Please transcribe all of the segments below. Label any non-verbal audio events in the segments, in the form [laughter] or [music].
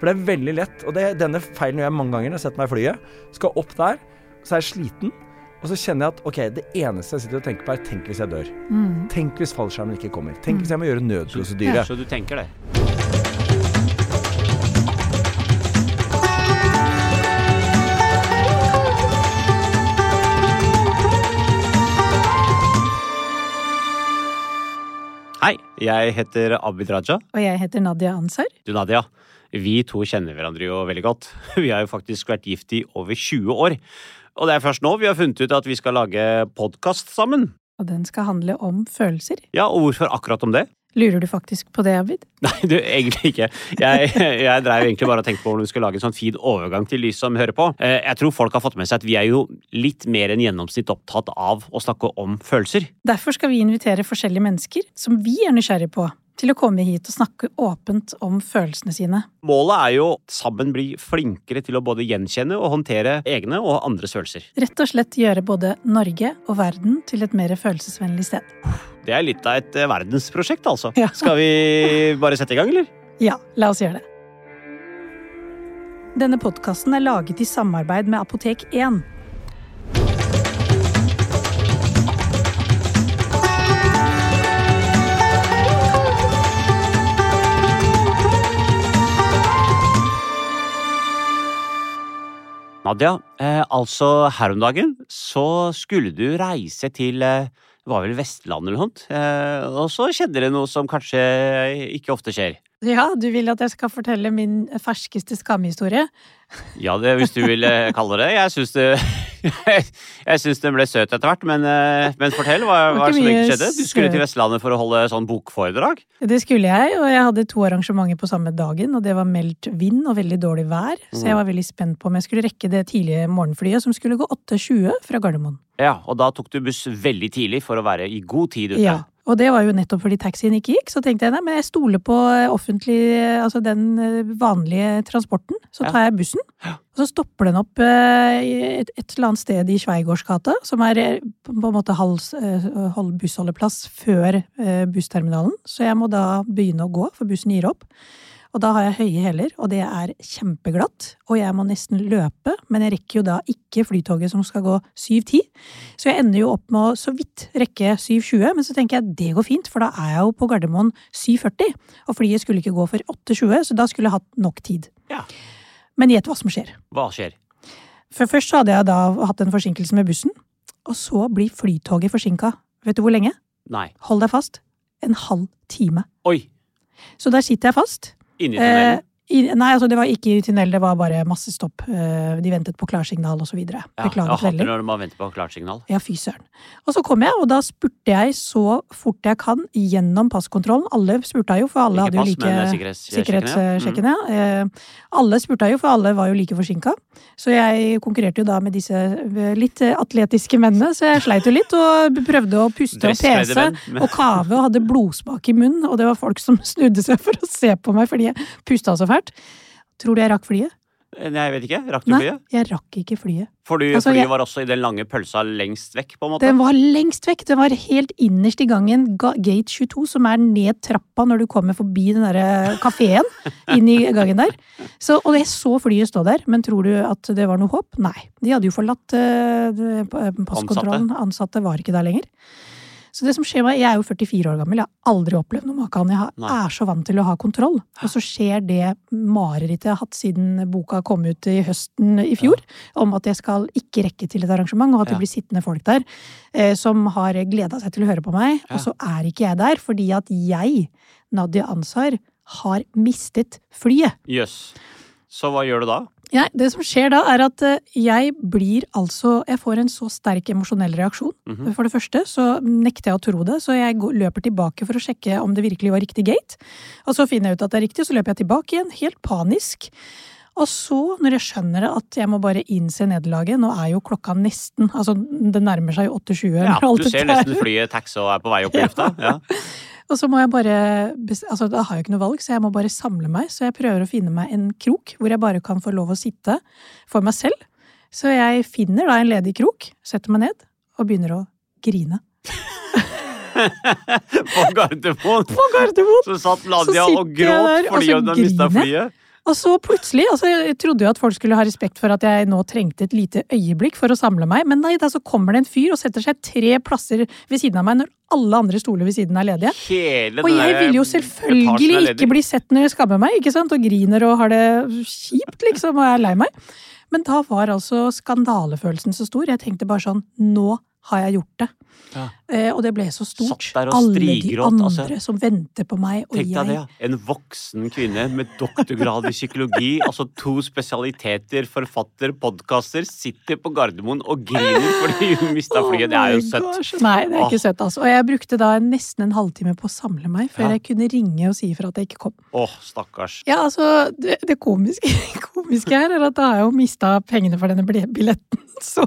For det er veldig lett, og det, denne feilen gjør jeg mange ganger når jeg setter meg i flyet. Skal opp der, så er jeg sliten. Og så kjenner jeg at ok, det eneste jeg sitter og tenker på, er tenk hvis jeg dør. Tenk hvis fallskjermen ikke kommer. Tenk hvis jeg må gjøre nødprosedyre. Så du tenker det? Hei, jeg heter Abid Raja. Og jeg heter Nadia Ansar. Du, Nadia. Vi to kjenner hverandre jo veldig godt. [laughs] Vi har jo faktisk vært gift i over 20 år. Og det er først nå vi har funnet ut at vi skal lage podkast sammen. Og den skal handle om følelser. Ja, og hvorfor akkurat om det? Lurer du faktisk på det, Abid? [laughs] Nei, du, egentlig ikke. Jeg, jeg drev egentlig bare og tenkte på hvordan vi skulle lage en sånn fin overgang til de som hører på. Eh, Jeg tror folk har fått med seg at vi er jo litt mer enn gjennomsnitt opptatt av å snakke om følelser. Derfor skal vi invitere forskjellige mennesker som vi er nysgjerrige på, til å komme hit og snakke åpent om følelsene sine. Målet er jo sammen bli flinkere til å både gjenkjenne og håndtere egne og andres følelser. Rett og slett gjøre både Norge og verden til et mer følelsesvennlig sted. Det er litt av et eh, verdensprosjekt, altså. Ja. [laughs] Skal vi bare sette i gang, eller? Ja, la oss gjøre det. Denne podkasten er laget i samarbeid med Apotek 1. Nadia, eh, altså her om dagen så skulle du reise til eh, det var vel Vestlandet eller noe sånt, eh, og så skjedde det noe som kanskje ikke ofte skjer. Ja, du vil at jeg skal fortelle min ferskeste skamhistorie? Ja, det, hvis du vil eh, kalle det det. Jeg syns det Jeg syns den ble søt etter hvert, men, eh, men fortell. Hva, hva som egentlig skjedde? Du skulle til. Vestlandet for å holde sånn bokforedrag? Det skulle jeg, og jeg hadde to arrangementer på samme dagen, og det var meldt vind og veldig dårlig vær, så jeg var veldig spent på om jeg skulle rekke det tidlige morgenflyet som skulle gå 8.20 fra Gardermoen. Ja, og da tok du buss veldig tidlig for å være i god tid ute. Ja, og det var jo nettopp fordi taxien ikke gikk, så tenkte jeg nei, men jeg stoler på offentlig, altså den eh, vanlige transporten, så tar jeg bussen. Og så stopper den opp eh, et, et eller annet sted i Sveigårdsgata, som er eh, på en måte halv, eh, hold- bussholdeplass før eh, bussterminalen, så jeg må da begynne å gå, for bussen gir opp. Og da har jeg høye hæler, og det er kjempeglatt, og jeg må nesten løpe, men jeg rekker jo da ikke flytoget som skal gå 7.10. Så jeg ender jo opp med å så vidt rekke 7.20, men så tenker jeg det går fint, for da er jeg jo på Gardermoen 7.40, og flyet skulle ikke gå for 8.20, så da skulle jeg hatt nok tid. Ja. Men gjett hva som skjer. Hva skjer? For først så hadde jeg da hatt en forsinkelse med bussen, og så blir flytoget forsinka. Vet du hvor lenge? Nei. Hold deg fast. En halv time. Oi! Så der sitter jeg fast. Inni tunnelen? Eh, i, nei, altså det var ikke i tunnel, det var bare masse stopp. Eh, de ventet på klarsignal videre. Ja, Beklaget veldig. når man venter på klarsignal. Ja, fy søren. Og så kom jeg, og da spurte jeg så fort jeg kan gjennom passkontrollen. Alle spurte jo, for alle Ikke hadde jo pass, like eh, sikkerhetssjekkene. sikkerhetssjekkene. Ja. Mm. alle spurte jo, for alle var jo like forsinka. Så jeg konkurrerte jo da med disse eh, litt eh, atletiske mennene, så jeg sleit jo litt og prøvde å puste og pese og kave og hadde blodsmak i munnen, og det var folk som snudde seg for å se på meg fordi jeg pusta så fælt. Tror du jeg rakk flyet? Eh, jeg vet ikke. Rakk du Nei, flyet? jeg rakk ikke flyet. For du, Altså, flyet jeg- var også i den lange pølsa lengst vekk, på en måte? Den var lengst vekk. Den var helt innerst i gangen, gate 22, som er ned trappa når du kommer forbi den derre kafeen. [laughs] inn i gangen der. Så, og jeg så flyet stå der, men tror du at det var noe håp? Nei. De hadde jo forlatt uh, passkontrollen. passkontrollen. Ansatte var ikke der lenger. Så det som skjer meg, Jeg er jo 44 år gammel, jeg har aldri opplevd noe maken. Jeg har- er så vant til å ha kontroll. Og så skjer det marerittet jeg har hatt siden boka kom ut i høsten i fjor, om at jeg skal ikke rekke til et arrangement, og at det Ja. blir sittende folk der eh, som har gleda seg til å høre på meg. Ja. Og så er ikke jeg der, fordi at jeg, Nadia Ansar, har mistet flyet. Jøss. Så hva gjør du da? Ja, det som skjer da, er at eh, jeg blir altså Jeg får en så sterk emosjonell reaksjon. Mhm. For det første så nekter jeg å tro det, så jeg løper tilbake for å sjekke om det virkelig var riktig gate. Og så finner jeg ut at det er riktig, så løper jeg tilbake igjen, helt panisk. Og så, når jeg skjønner at jeg må bare innse nederlaget Nå er jo klokka nesten Altså, det nærmer seg jo 8.20. Ja, du ser er- nesten flyet taxe og er på vei opp i lufta. [laughs] Ja. Og så må jeg bare Altså, da har jeg ikke noe valg, så jeg må bare samle meg. Så jeg prøver å finne meg en krok hvor jeg bare kan få lov å sitte for meg selv. Så jeg finner da en ledig krok, setter meg ned og begynner å grine. [laughs] På Gardermoen. På Gardermoen! Så satt Så og gråt fordi hun mista flyet. Og så plutselig, altså jeg trodde jo at folk skulle ha respekt for at jeg nå trengte et lite øyeblikk for å samle meg, men nei, da så kommer det en fyr og setter seg tre plasser ved siden av meg når alle andre stoler ved siden er ledige. Hele Og jeg vil jo selvfølgelig ikke bli sett når jeg skammer meg, ikke sant, og griner og har det kjipt, liksom, og er lei meg. Men da var altså skandalefølelsen så stor. Jeg tenkte bare sånn, nå har jeg gjort det. Ja. Eh, og det ble så stort. Alle de andre altså. som venter på meg, og Tenk deg det. En voksen kvinne med doktorgrad i psykologi, [laughs] altså to spesialiteter, forfatter, podkaster, sitter på Gardermoen og griner fordi hun mista [laughs] flyet. Det er jo Oh søtt. gosh. Nei, det er ikke søtt, altså. Og jeg brukte da nesten en halvtime på å samle meg før Ja. jeg kunne ringe og si ifra at jeg ikke kom. Åh, stakkars. Ja, altså, det, det komiske, [laughs] komiske her er at da har jeg jo mista pengene for denne billetten. Så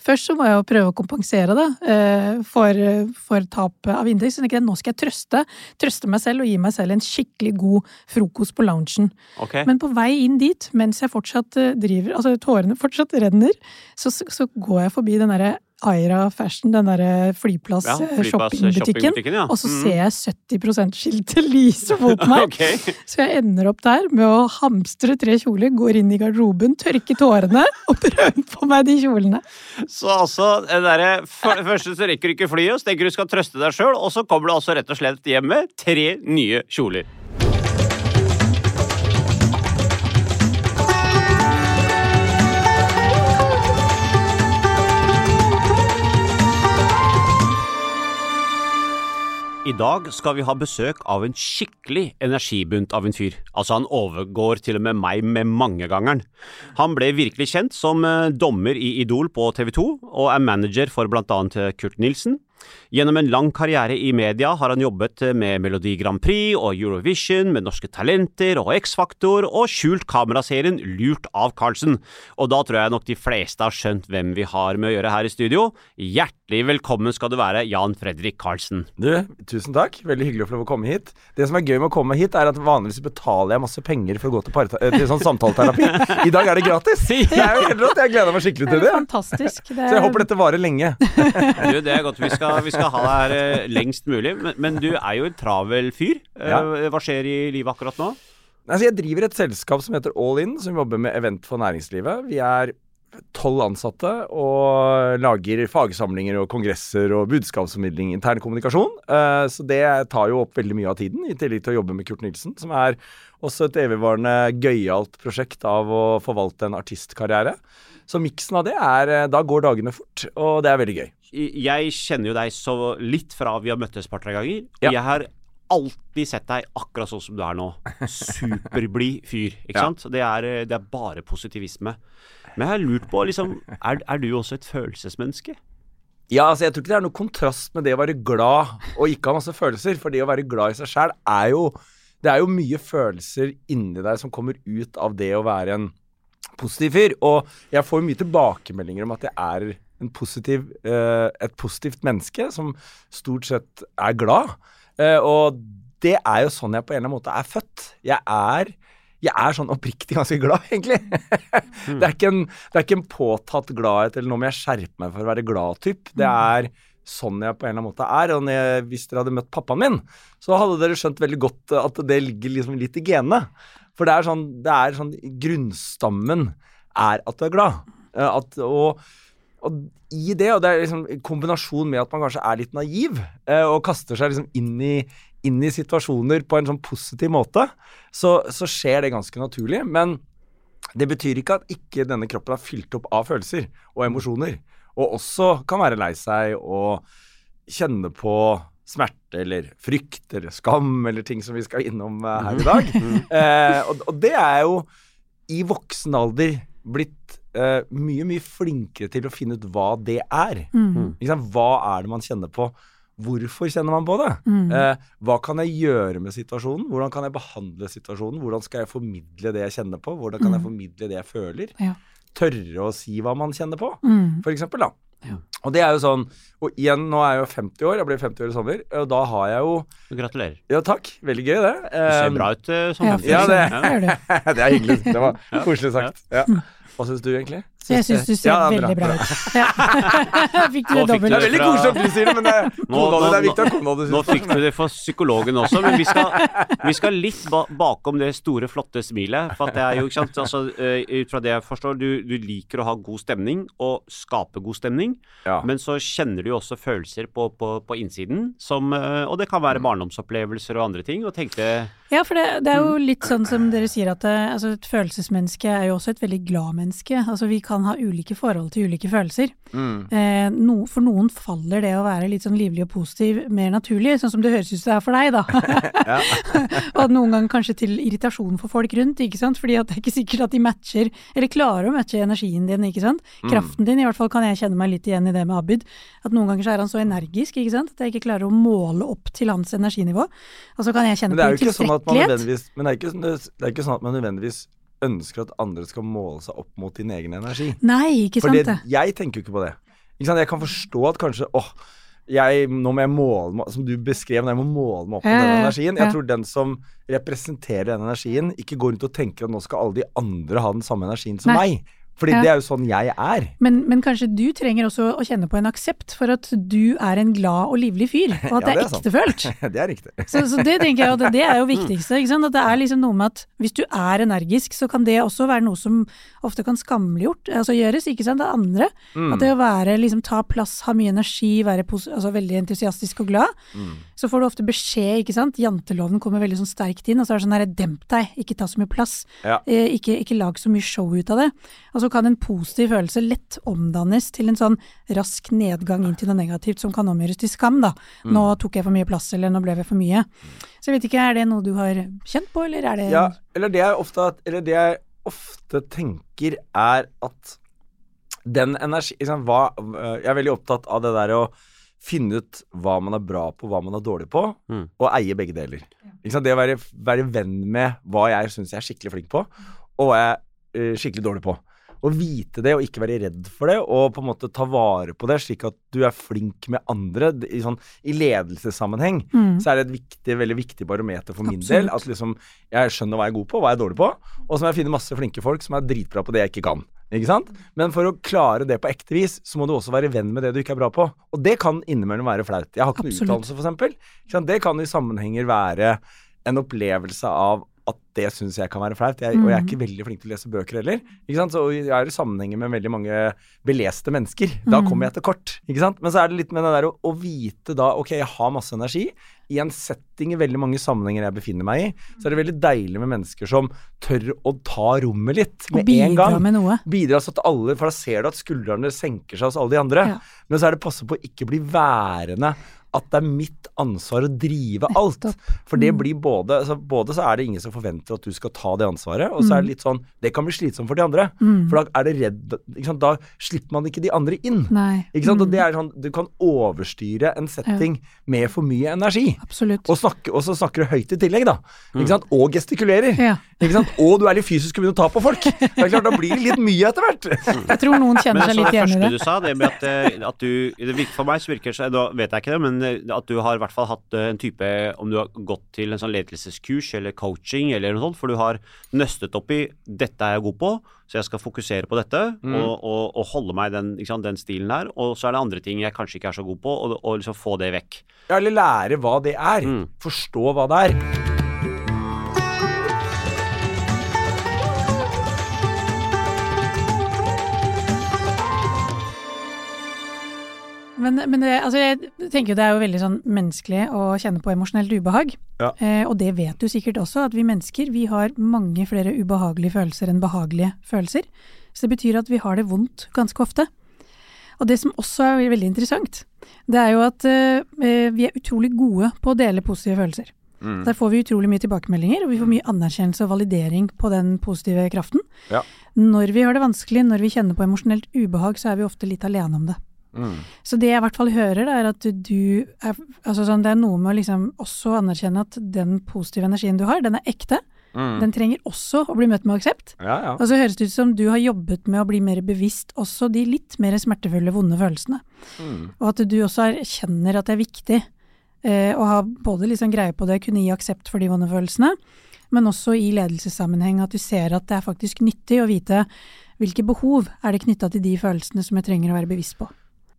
først så må jeg jo prøve å kompensere det eh, for, for tap av indeks. Tenker nå skal jeg trøste, trøste meg selv og gi meg selv en skikkelig god frokost på loungen. Okay. Men på vei inn dit, mens jeg fortsatt eh, driver, altså tårene fortsatt renner, så, så går jeg forbi den derre Aira Fashion, den derre Ja, flyplass, eh, flyplass-shoppingbutikken. shoppingbutikken, ja. Og så Mm. ser jeg 70 %-skiltet lyse mot meg. [laughs] okay. Så jeg ender opp der med å hamstre tre kjoler, går inn i garderoben, tørker tårene [laughs] og prøver på meg de kjolene. Så altså, det derre for, Først så rekker du ikke flyet, så tenker du skal trøste deg sjøl, og så kommer du altså rett og slett hjem med tre nye kjoler. I dag skal vi ha besøk av en skikkelig energibunt av en fyr. Altså, han overgår til og med meg med mangegangeren. Han ble virkelig kjent som eh, dommer i Idol på TV 2, og er manager for annet eh, Kurt Nilsen. Gjennom en lang karriere i media har han jobbet med Melodi Grand Prix og Eurovision, med Norske Talenter og X-Faktor, og skjult kameraserien Lurt av Carlsen. Og da tror jeg nok de fleste har skjønt hvem vi har med å gjøre her i studio. Hjertelig velkommen skal du være, Jan Fredrik Carlsen. Du, tusen takk. Veldig hyggelig å få lov å komme hit. Det som er gøy med å komme hit, er at vanligvis betaler jeg masse penger for å gå til, eh, til sånn samtaleterapi. I dag er det gratis! [laughs] Det er jo helt rått. Jeg gleder meg skikkelig Det til er det. fantastisk. Det Så jeg håper dette varer lenge. Du, det er godt. Vi skal, vi skal ha deg her eh, lengst mulig. Men, men du er jo en travel fyr. Eh, Ja. Hva skjer i livet akkurat nå? Altså, jeg driver et selskap som heter All In, som jobber med event for næringslivet. Vi er tolv ansatte og lager fagsamlinger og kongresser og budskapsformidling, intern kommunikasjon. Eh, så det tar jo opp veldig mye av tiden, i tillegg til å jobbe med Kurt Nilsen, som er også et evigvarende gøyalt prosjekt av å forvalte en artistkarriere. Så miksen av det er eh, Da går dagene fort, og det er veldig gøy. Jeg kjenner jo deg så litt fra vi har møttes et par-tre ganger. Ja. Jeg har alltid sett deg akkurat sånn som du er nå. Superblid fyr, ikke [laughs] Ja. sant? Det er, eh, det er bare positivisme. Men jeg har lurt på, liksom, er, er du også et følelsesmenneske? Ja, altså jeg tror ikke det er noe kontrast med det å være glad og ikke ha masse følelser. For det å være glad i seg sjæl er jo Det er jo mye følelser inni deg som kommer ut av det å være en positiv fyr. Og jeg får mye tilbakemeldinger om at jeg er en positiv, uh, et positivt menneske som stort sett er glad. Uh, og det er jo sånn jeg på en eller annen måte er født. Jeg er jeg er sånn oppriktig ganske glad, [laughs] egentlig. det, er ikke en, det er ikke en påtatt gladhet eller nå må jeg skjerpe meg for å være glad-typ. Det er sånn jeg på en eller annen måte er. Og jeg, hvis dere hadde møtt pappaen min, så hadde dere skjønt veldig godt at det ligger liksom litt i genene. For det er sånn, det er sånn Grunnstammen er at du er glad. Eh, At, og, og i det, og det er liksom kombinasjon med at man kanskje er litt naiv, eh, og kaster seg liksom inn i, inn i situasjoner på en sånn positiv måte, så, så skjer det ganske naturlig. Men det betyr ikke at ikke denne kroppen er fylt opp av følelser og emosjoner. Og også kan være lei seg og kjenne på smerte eller frykt eller skam eller ting som vi skal innom eh, her i dag. [laughs] Eh, og, og det er jo i voksen alder blitt eh, mye, mye flinkere til å finne ut hva det er. Mm. Ikke sant? Hva er det man kjenner på? Hvorfor kjenner man på det? Mm. Eh, hva kan jeg gjøre med situasjonen? Hvordan kan jeg behandle situasjonen? Hvordan skal jeg formidle det jeg kjenner på? Hvordan kan jeg Mm. formidle det jeg føler? Ja. Tørre å si hva man kjenner på, Mm. for eksempel, da. Ja. Og det er jo sånn Og igjen, nå er jeg jo 50 år, jeg blir 50 år i sommer, og da har jeg jo Gratulerer. Ja, takk. Veldig gøy, det. Du ser Um, bra ut eh, som Ja, det, Ja, det- det [laughs] det er hyggelig. Det var koselig sagt. Ja. Hva syns du egentlig? Jeg syns du ser Ja, veldig bra ut. Ja. [laughs] Fikk du det dobbelt? Det er veldig fra- koselig at du sier det, men det, Nå- nå, det er viktig at kona di Nå fikk du det for psykologen også, men vi skal, vi skal litt ba bakom det store, flotte smilet. For at det er jo, ikke sant, altså, eh, ut fra det jeg forstår, du, du liker å ha god stemning og skape god stemning. Ja. Men så kjenner du jo også følelser på, på, på innsiden, som, eh, og det kan være barndomsopplevelser og andre ting. Og tenkte Ja, for det, det er jo litt sånn som dere sier at det, altså et følelsesmenneske er jo også et veldig glad menneske. Altså vi kan ha ulike forhold til ulike følelser. Mm. Eh, no, for noen faller det å være litt sånn livlig og positiv mer naturlig, sånn som det høres ut som det er for deg, da. [laughs] [laughs] og at noen ganger kanskje til irritasjon for folk rundt, ikke sant. Fordi at det er ikke sikkert at de matcher, eller klarer å matche energien din, ikke sant. Kraften din, i hvert fall kan jeg kjenne meg litt igjen i det med Abid. At noen ganger så er han så energisk, ikke sant. At jeg ikke klarer å måle opp til hans energinivå. Og så kan jeg kjenne er på jo ikke sånn nødvendigvis Men det er ikke, sånn- det er ikke sånn at man nødvendigvis ønsker at andre skal måle seg opp mot din egen energi. Nei, ikke sant det, jeg tenker jo ikke på det. Ikke sant? Jeg kan forstå at kanskje åh, jeg, nå må jeg måle meg Som du beskrev, jeg må måle meg opp med den energien. Jeg tror den som representerer den energien, ikke går rundt og tenker at nå skal alle de andre ha den samme energien som Nei. meg. Fordi Ja. det er jo sånn jeg er. Men, men kanskje du trenger også å kjenne på en aksept for at du er en glad og livlig fyr, [laughs] og at Ja, det er er ektefølt. [laughs] det er riktig. Så, så det tenker jeg at det er jo viktigste. At det er liksom noe med at hvis du er energisk, så kan det også være noe som ofte kan skamliggjort, altså gjøres, ikke sant, av andre. Mm. At det å være, liksom ta plass, ha mye energi, være altså veldig entusiastisk og glad, Mm. så får du ofte beskjed, ikke sant, janteloven kommer veldig sånn sterkt inn, og så er det sånn her, demp deg, ikke ta så mye plass, Ja. eh, ikke, ikke lag så mye show ut av det. Og så kan en positiv følelse lett omdannes til en sånn rask nedgang inn til noe negativt som kan omgjøres til skam, da. Nå Mm. tok jeg for mye plass, eller nå ble jeg for mye. Så jeg vet ikke, er det noe du har kjent på, eller er det Ja, eller det jeg ofte, eller det jeg ofte tenker er at den energi liksom, hva, Jeg er veldig opptatt av det der å finne ut hva man er bra på, hva man er dårlig på, Mm. og eie begge deler. Ikke sant? Det å være, være venn med hva jeg syns jeg er skikkelig flink på, og hva jeg er uh, skikkelig dårlig på. Å vite det og ikke være redd for det, og på en måte ta vare på det, slik at du er flink med andre. I, sånn, i ledelsessammenheng Mm. så er det et viktig, veldig viktig barometer for min Absolutt. del. At liksom jeg skjønner hva jeg er god på, hva jeg er dårlig på, og så må jeg finne masse flinke folk som er dritbra på det jeg ikke kan. Ikke sant? Men for å klare det på ekte vis, så må du også være venn med det du ikke er bra på. Og det kan innimellom være flaut. Jeg har ikke noen utdannelse, eksempel. Det kan i sammenhenger være en opplevelse av at det syns jeg kan være flaut. Jeg, Og jeg er ikke veldig flink til å lese bøker heller. Ikke sant? Så jeg er i sammenhenger med veldig mange beleste mennesker. Da Mhm. kommer jeg til kort. Ikke sant? Men så er det litt med det der å, å vite da Ok, jeg har masse energi. I en setting i veldig mange sammenhenger jeg befinner meg i, så er det veldig deilig med mennesker som tør å ta rommet litt Og med en bidra gang. med noe. Bidra så at alle For da ser du at skuldrene senker seg hos alle de andre. Ja. Men så er det passe på å ikke bli værende at det er mitt ansvar å drive alt. For det Mm. blir både altså Både så er det ingen som forventer at du skal ta det ansvaret, og så er det litt sånn Det kan bli slitsomt for de andre. Mm. For da er det redd ikke sant? Da slipper man ikke de andre inn. Ikke sant? Og Mm. det er sånn Du kan overstyre en setting med for mye energi. Absolutt. Og, snakke, og så snakker du høyt i tillegg, da. Ikke sant? Og gestikulerer. Ja. Ikke sant? Og du er litt fysisk og begynner å ta på folk. [laughs] Det er klart, Da blir det litt mye etter hvert. Jeg tror noen kjenner seg litt igjen i det. Men det. første du sa, det med at, eh, at du det virker, For meg så virker det da vet jeg ikke det, men at du har i hvert fall hatt eh, en type Om du har gått til en sånn ledelseskurs eller coaching eller noe sånt, for du har nøstet opp i 'dette er jeg god på', så jeg skal fokusere på dette Mm. og, og, og holde meg den, sant, den stilen her. Og så er det andre ting jeg kanskje ikke er så god på, og, og liksom få det vekk. Ja, eller lære hva det er. Mm. Forstå hva det er. Men, men det, altså jeg tenker jo det er jo veldig sånn menneskelig å kjenne på emosjonelt ubehag. Ja. Eh, og det vet du sikkert også, at vi mennesker vi har mange flere ubehagelige følelser enn behagelige følelser. Så det betyr at vi har det vondt ganske ofte. Og det som også er veldig interessant, det er jo at eh, vi er utrolig gode på å dele positive følelser. Mm. Der får vi utrolig mye tilbakemeldinger, og vi får mye anerkjennelse og validering på den positive kraften. Ja. Når vi har det vanskelig, når vi kjenner på emosjonelt ubehag, så er vi ofte litt alene om det. Mm. Så det jeg i hvert fall hører, er at du er Altså sånn, det er noe med å liksom også anerkjenne at den positive energien du har, den er ekte. Mm. Den trenger også å bli møtt med aksept. Ja, ja. Og så høres det ut som du har jobbet med å bli mer bevisst også de litt mer smertefulle, vonde følelsene. Mm. Og at du også erkjenner at det er viktig eh, å ha både liksom greie på det, kunne gi aksept for de vonde følelsene, men også i ledelsessammenheng. At du ser at det er faktisk nyttig å vite hvilke behov er det knytta til de følelsene som jeg trenger å være bevisst på.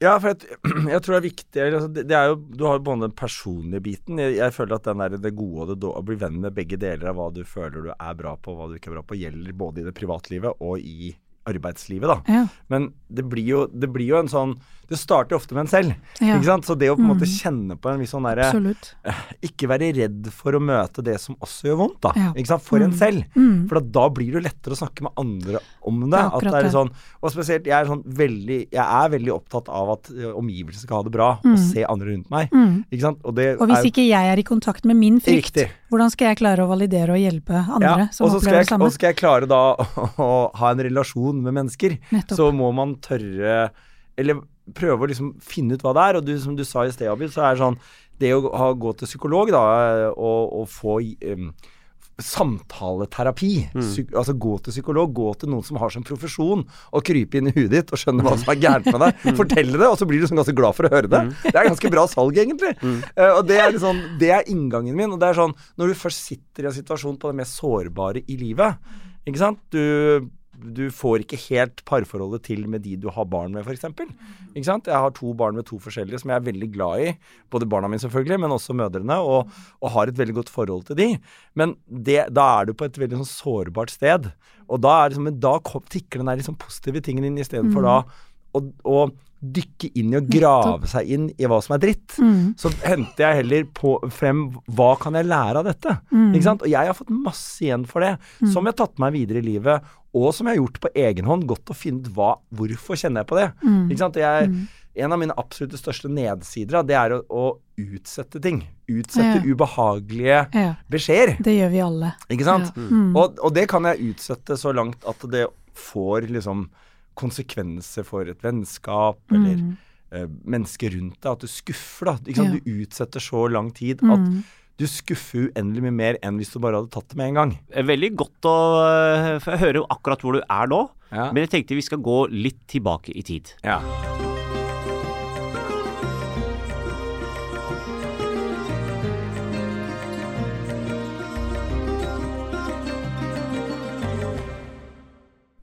Ja, for jeg, [clears throat] jeg tror det er viktig altså det, det, er jo, Du har jo både den personlige biten. Jeg, jeg føler at den der, det gode og det dårlige Å bli venn med begge deler av hva du føler du er bra på og hva du ikke er bra på, gjelder både i det privatlivet og i arbeidslivet, da. Ja. Men det blir, jo, det blir jo en sånn Det starter ofte med en selv. Ja. Ikke sant? Så det å på en måte Mm. kjenne på en viss sånn derre Absolutt. Ikke være redd for å møte det som også gjør vondt, da. Ja. Ikke sant? For en Mm. selv. Mm. For da, blir det lettere å snakke med andre om det. Er at det er sånn, og spesielt, jeg er sånn veldig Jeg er veldig opptatt av at omgivelsene skal ha det bra, og Mm. se andre rundt meg. Mm. Ikke sant? Og det Og hvis er ikke jeg er i kontakt med min frykt, Riktig. hvordan skal jeg klare å validere og hjelpe andre ja, som opplever jeg, det samme? og så skal jeg klare da [laughs] å, ha en relasjon med mennesker. Nettopp. Så må man tørre Eller prøve å liksom finne ut hva det er. Og du, som du sa i sted, Abid, så er det sånn Det å ha, gå til psykolog, da, og, og få um, samtaleterapi. mm. altså gå til psykolog, gå til noen som har som profesjon å krype inn i huet ditt og skjønne hva som er gærent med deg. [laughs] Fortelle det, og så blir du sånn ganske glad for å høre det. Det er ganske bra salg, egentlig. Uh, og det er, liksom, det er inngangen min. Og det er sånn, når du først sitter i en situasjon på det mest sårbare i livet, ikke sant Du du får ikke helt parforholdet til med de du har barn med, f.eks. Ikke sant? Jeg har to barn med to forskjellige som jeg er veldig glad i. Både barna mine, selvfølgelig, men også mødrene. Og, og har et veldig godt forhold til de. Men det, da er du på et veldig sånn sårbart sted. Og da, er liksom, men da kom, tikker den der liksom positive tingen inn istedenfor Mm. da og, å dykke inn i og grave seg inn i hva som er dritt. Mm. Så henter jeg heller på, frem hva kan jeg lære av dette. Mm. Ikke sant? Og jeg har fått masse igjen for det, som jeg har tatt meg videre i livet, og som jeg har gjort på egen hånd. Godt å finne ut hva, hvorfor kjenner jeg på det. Mm. Ikke sant? Jeg, En av mine absolutt største nedsider, det er å, å utsette ting. Utsette Ja. ubehagelige Ja, beskjeder. det gjør vi alle. Ikke sant? Ja. Mm. Og, og det kan jeg utsette så langt at det får liksom konsekvenser for et vennskap eller Mm. eh, mennesker rundt deg. At du skuffer, da. Ikke sant? Ja. Du utsetter så lang tid at Mm. du skuffer uendelig mye mer enn hvis du bare hadde tatt det med en gang. Er Veldig godt å høre akkurat hvor du er nå, Ja. men jeg tenkte vi skal gå litt tilbake i tid. Ja.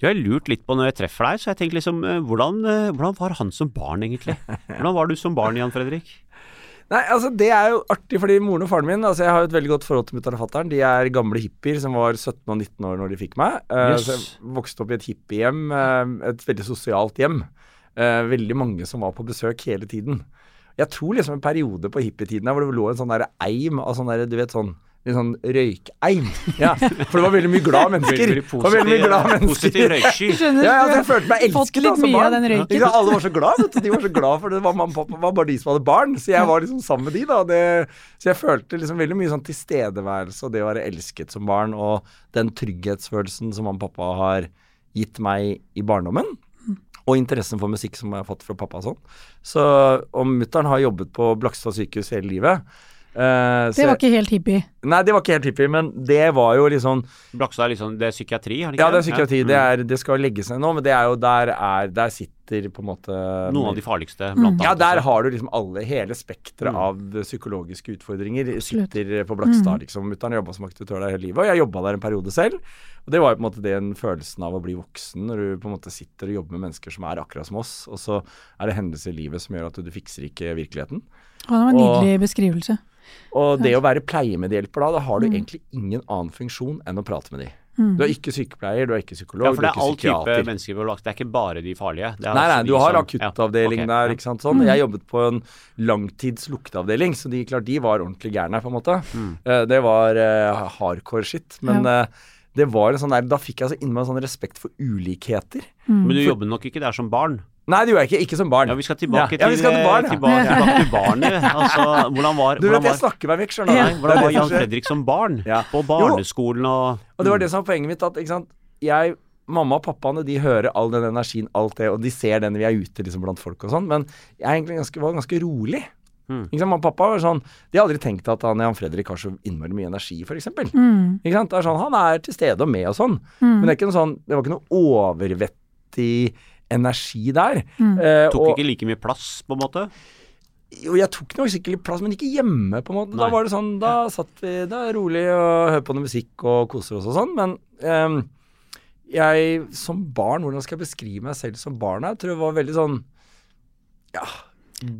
Jeg har lurt litt på når jeg treffer deg, så jeg tenker liksom eh, hvordan, eh, hvordan var han som barn, egentlig? Hvordan var du som barn, Jan Fredrik? Nei, altså Det er jo artig, fordi moren og faren min altså Jeg har jo et veldig godt forhold til mutter'n og fatter'n. De er gamle hippier som var 17 og 19 år når de fikk meg. Yes. Så jeg vokste opp i et hippiehjem, Uh, et veldig sosialt hjem. Uh, veldig mange som var på besøk hele tiden. Jeg tror liksom en periode på hippietiden der hvor det lå en sånn der eim av sånn der, du vet sånn Litt sånn røykeim. Ja, for det var veldig mye glad mennesker. Veldig, var veldig mye glad mennesker. positiv røyksky. Skjønner Ja, ja, altså, jeg følte meg elsket da, som barn. den røyken. Alle var så glad, vet du. De var så glad for det var mamma og pappa var bare de som hadde barn. Så jeg var liksom sammen med de, da. Det, så jeg følte liksom veldig mye sånn tilstedeværelse og det å være elsket som barn, og den trygghetsfølelsen som mamma og pappa har gitt meg i barndommen. Og interessen for musikk som jeg har fått fra pappa og sånn. Så, og mutter'n har jobbet på Blakstad sykehus hele livet. Så Det var ikke helt hippie. Nei, det var ikke helt hippie, men det var jo liksom Blakstad er liksom, det er psykiatri, er det ikke Ja, det er psykiatri. Ja. Det, er, det skal legges ned nå, men det er jo der er Der sitter på en måte Noen av de farligste, blant annet. Ja, der har du liksom alle, hele spekteret Mm. av psykologiske utfordringer Absolutt. sitter på Blakstad, liksom. Mutter'n jobba som aktivitør der hele livet, og jeg jobba der en periode selv. Og det var jo på en måte den følelsen av å bli voksen, når du på en måte sitter og jobber med mennesker som er akkurat som oss, og så er det hendelser i livet som gjør at du fikser ikke virkeligheten. Og det var en Og- nydelig beskrivelse. Og det å være pleiemedhjelper da, da har du Mm. egentlig ingen annen funksjon enn å prate med de. Mm. Du er ikke sykepleier, du er ikke psykolog, Ja, for det er er all type mennesker på lagt. Det er ikke bare de farlige. Det er Nei, nei, du har som- akuttavdeling ja, okay, der, ikke sant sånn. Jeg jobbet på en langtids lukteavdeling, så de, klart, de var ordentlig gærne, på en måte. Mm. Eh, det var uh, hardcore shit. Men Ja. uh, det var en sånn der Da fikk jeg så innmari sånn respekt for ulikheter. Mm. Men du jobber nok ikke der som barn? Nei, det gjorde jeg ikke. Ikke som barn. Ja, vi skal tilbake Ja, ja, skal til til, barn, ja. tilbake, tilbake til barnet. Altså, hvordan var, Du hvordan vet, jeg snakker meg vekk, skjønner du. Hvordan var Jan. Fredrik som barn? Ja. På barneskolen og Og det var det som var poenget mitt, at ikke sant jeg Mamma og pappaene de hører all den energien, alt det, og de ser den når vi er ute liksom, blant folk og sånn, men jeg er egentlig ganske, var ganske rolig. Mm. Ikke sant? Mamma og pappa var sånn De har aldri tenkt at han Jan Fredrik har så innmari mye energi, f.eks. Mm. Ikke sant? Det er sånn, Han er til stede og med og sånn, Mm. men det, er ikke noe sånn, det var ikke noe overvettig energi der. Mm. Eh, Tok og, ikke like mye plass, på en måte? Jo, jeg tok nok sikkert plass, men ikke hjemme, på en måte. Da var det sånn, da satt vi da rolig og hørte på noe musikk og koser oss og sånn. Men ehm, jeg som barn, hvordan skal jeg beskrive meg selv som barn? Jeg tror jeg var veldig sånn ja,